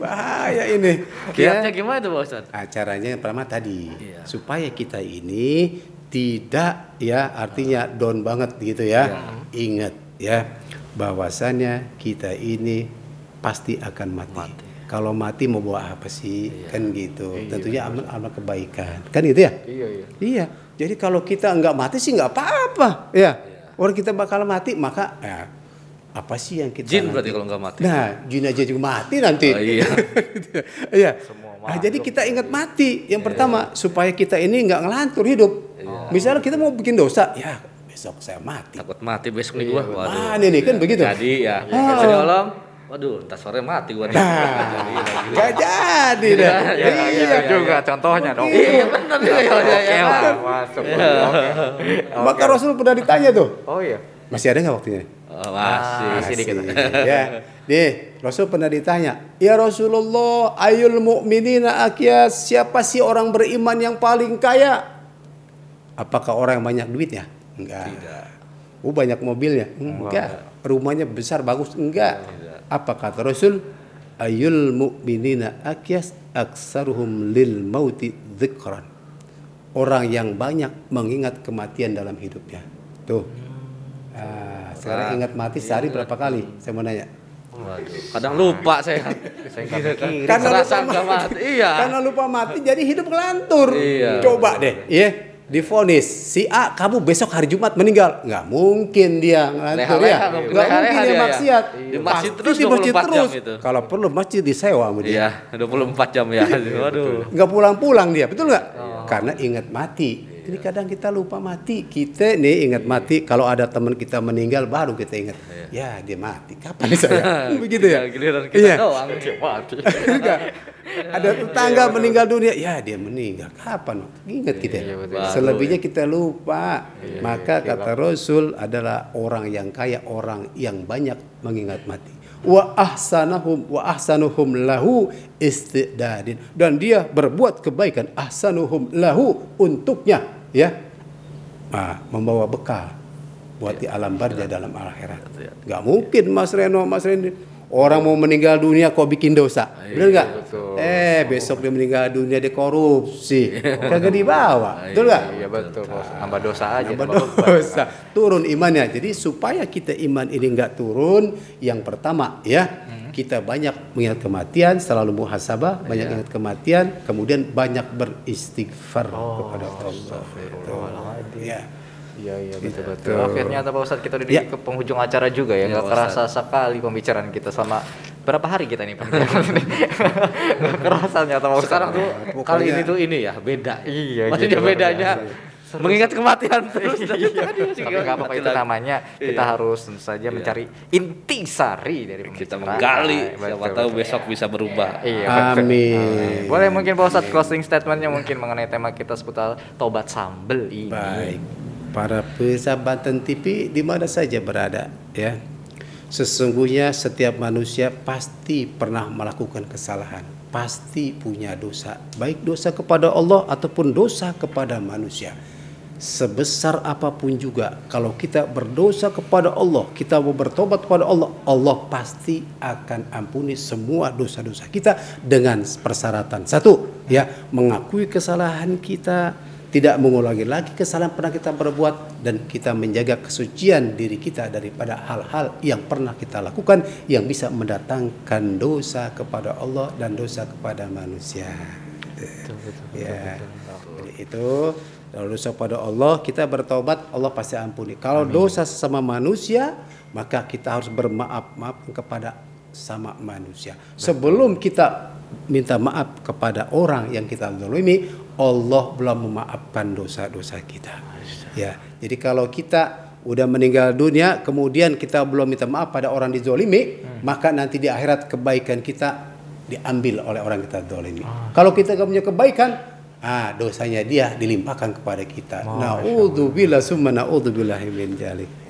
Speaker 3: Bahaya ini.
Speaker 1: Kiatnya
Speaker 3: Ya.
Speaker 1: gimana tuh Pak Ustadz?
Speaker 3: Acaranya yang pertama tadi
Speaker 1: Iya.
Speaker 3: supaya kita ini tidak ya artinya down banget gitu ya. Ingat ya bahwasannya kita ini pasti akan mati. Kalau mati mau bawa apa sih? Kan gitu. Tentunya amal amal kebaikan. Kan gitu ya?
Speaker 2: Iya, iya.
Speaker 3: Iya. Jadi kalau kita nggak mati sih nggak apa-apa. Ya. Orang kita bakal mati maka ya, apa sih yang kita
Speaker 1: Jin
Speaker 3: nanti-
Speaker 1: berarti kalau nggak mati.
Speaker 3: Nah, jin aja juga mati nanti.
Speaker 1: Oh, iya.
Speaker 3: Iya.
Speaker 2: Semua
Speaker 3: Nah, jadi kita ingat mati. Yang pertama supaya kita ini nggak ngelantur hidup. Misalnya kita mau bikin dosa, ya besok saya mati.
Speaker 1: Takut mati besok nih gua. Waduh.
Speaker 3: Mana nih kan begitu?
Speaker 1: Jadi ya,
Speaker 3: Ah.
Speaker 1: saya nyolong. Waduh, entar sore mati gua nih. Jadi.
Speaker 3: Gak jadi deh.
Speaker 2: Ya, gitu juga contohnya dong.
Speaker 1: Iya, benar ya. ya,
Speaker 2: Oke lah, masuk. Oke.
Speaker 3: Maka Rasul pernah ditanya tuh.
Speaker 2: Oh iya.
Speaker 3: Masih ada nggak waktunya?
Speaker 1: Oh, masih.
Speaker 2: Masih dikit.
Speaker 3: ya. Nih, Rasul pernah ditanya, "Ya Rasulullah, ayul mu'minina akyas, siapa sih orang beriman yang paling kaya?" Apakah orang yang banyak duitnya? Enggak. Oh, banyak mobilnya? Enggak. Rumahnya besar bagus? Enggak. Apa kata Rasul? Ayul mu'minina akyas aksaruhum lil mauti dzikran. Orang yang banyak mengingat kematian dalam hidupnya. Tuh. Ah, sekarang ingat mati sehari berapa kali? Saya mau nanya.
Speaker 1: Waduh, kadang lupa saya.
Speaker 2: Saya nggak mikirin.
Speaker 3: Karena lupa
Speaker 1: mati. Iya.
Speaker 3: Karena lupa mati jadi hidup ngelantur.
Speaker 1: Iya.
Speaker 3: Coba deh, ya. Difonis si A kamu besok hari Jumat meninggal. Nggak mungkin dia ngelantur ya.
Speaker 1: nggak-
Speaker 3: mungkin dia
Speaker 1: dia, ya.
Speaker 3: maksiat.
Speaker 1: Di masjid terus
Speaker 3: di masjid
Speaker 1: 24 jam
Speaker 3: terus.
Speaker 1: itu.
Speaker 3: Kalau perlu masjid disewa sama dia.
Speaker 1: Iya, 24 jam ya. Waduh.
Speaker 3: nggak pulang-pulang dia, betul nggak? Karena ingat mati. Ini kadang kita lupa mati. Kita nih ingat mati. Kalau ada teman kita meninggal, baru kita ingat. Ya dia mati. Kapan saya? Begitu ya.
Speaker 1: Giliran kita
Speaker 3: Iya.
Speaker 1: doang dia mati.
Speaker 3: Ada tetangga meninggal dunia, ya dia meninggal. Kapan? Ingat kita.
Speaker 2: Iya.
Speaker 3: Selebihnya kita lupa. Maka kata Rasul adalah orang yang kaya, orang yang banyak mengingat mati. Wa ahsanahum wa ahsanuhum lahu istidadin dan dia berbuat kebaikan ahsanuhum lahu untuknya ya. Ah, membawa bekal buat di alam barja dalam akhirat.
Speaker 1: Iya.
Speaker 3: Nggak mungkin Mas Reno, Mas Reno orang mau meninggal dunia kok bikin dosa, benar nggak? Eh besok dia meninggal dunia dia korupsi, kagak dibawa, betul nggak?
Speaker 2: Iya betul, Bos. Nambah dosa aja.
Speaker 3: Nambah dosa, turun imannya. Jadi supaya kita iman ini nggak turun, yang pertama ya kita banyak mengingat kematian, selalu muhasabah, banyak ingat kematian, kemudian banyak beristighfar kepada Allah. Ya.
Speaker 2: Iya iya betul betul. Akhirnya Pak Ustadz kita udah di
Speaker 3: Ya.
Speaker 2: ke penghujung acara juga ya. Nggak kerasa sekali pembicaraan kita selama berapa hari kita nih pembicaraan ini. Nggak kerasa ternyata Pak Ustadz.
Speaker 1: Sekarang tuh
Speaker 3: Pokoknya-
Speaker 1: kali ini tuh ini ya beda.
Speaker 2: Iya,
Speaker 1: Maksudnya
Speaker 2: gitu,
Speaker 1: bedanya mengingat kematian terus.
Speaker 2: Iya, tapi nggak apa-apa itu namanya kita harus tentu saja mencari intisari dari
Speaker 1: kita menggali
Speaker 2: Betul,
Speaker 1: siapa
Speaker 2: betul.
Speaker 1: tahu besok bisa berubah.
Speaker 2: Iya, betul.
Speaker 3: Amin.
Speaker 2: Boleh mungkin Pak Ustadz closing statementnya mungkin mengenai tema kita seputar tobat sambel ini.
Speaker 3: Baik, para persahabatan TV di mana saja berada, ya. Sesungguhnya setiap manusia pasti pernah melakukan kesalahan, pasti punya dosa, baik dosa kepada Allah ataupun dosa kepada manusia. Sebesar apa pun juga, kalau kita berdosa kepada Allah, kita mau bertobat kepada Allah, Allah pasti akan ampuni semua dosa-dosa kita dengan persyaratan satu, ya mengakui kesalahan kita, tidak mengulangi lagi kesalahan pernah kita berbuat dan kita menjaga kesucian diri kita daripada hal-hal yang pernah kita lakukan yang bisa mendatangkan dosa kepada Allah dan dosa kepada manusia. ya. Jadi itu kalau dosa pada Allah kita bertobat Allah pasti ampuni. Kalau dosa sesama manusia maka kita harus bermaaf maaf kepada sama manusia. Sebelum kita minta maaf kepada orang yang kita zalimi, Allah belum memaafkan dosa-dosa kita. Ya. Jadi kalau kita udah meninggal dunia kemudian kita belum minta maaf pada orang dizolimi, maka nanti di akhirat kebaikan kita diambil oleh orang kita zalimi. Kalau kita gak punya kebaikan, ah dosanya dia dilimpahkan kepada kita. Naudzubillah summa naudzubillah min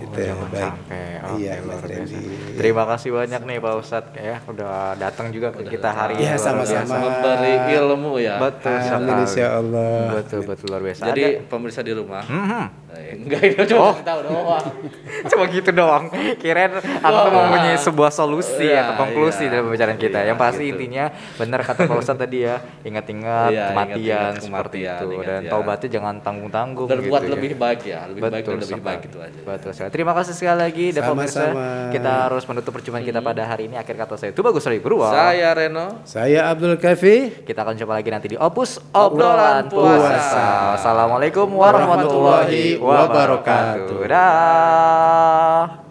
Speaker 3: dzalik. Itu ya,
Speaker 2: Jangan
Speaker 3: baik.
Speaker 2: sampai. Oke,
Speaker 3: Iya,
Speaker 2: luar
Speaker 3: Mas
Speaker 2: biasa.
Speaker 3: Randy.
Speaker 2: Terima kasih banyak nih Pak Ustadz ya udah datang juga ke kita hari ini.
Speaker 3: Iya,
Speaker 2: luar
Speaker 3: sama-sama.
Speaker 1: Memberi ilmu ya.
Speaker 2: Betul sekali.
Speaker 3: insya Allah.
Speaker 2: Betul betul luar biasa.
Speaker 1: Jadi
Speaker 2: Ada-
Speaker 1: pemirsa di rumah.
Speaker 2: Mhm.
Speaker 1: Eh, enggak itu cuma kasih tahu doang.
Speaker 2: Cuma gitu doang. Kirain aku tuh mau mempunyai sebuah solusi
Speaker 1: Iya,
Speaker 2: atau konklusi
Speaker 1: iya.
Speaker 2: dalam pembicaraan kita.
Speaker 1: Iya,
Speaker 2: Yang pasti
Speaker 1: gitu.
Speaker 2: intinya benar kata Pak Ustadz tadi ya, ingat-ingat
Speaker 1: Iya,
Speaker 2: kematian seperti
Speaker 1: kematian,
Speaker 2: itu
Speaker 1: ingat
Speaker 2: dan
Speaker 1: ya.
Speaker 2: taubatnya jangan tanggung-tanggung
Speaker 1: Berbuat
Speaker 2: gitu ya.
Speaker 1: lebih baik ya, lebih baik dan lebih baik itu aja.
Speaker 2: Betul sekali. Terima kasih sekali lagi dan pemirsa. Kita harus menutup perjumpaan kita pada hari ini. Akhir kata saya itu bagus dari Purwa.
Speaker 1: Saya Reno.
Speaker 3: Saya Abdul Kafi.
Speaker 2: Kita akan coba lagi nanti di Opus
Speaker 1: Obrolan
Speaker 2: Puasa.
Speaker 1: Puasa.
Speaker 2: Assalamualaikum warahmatullahi wabarakatuh. Dah.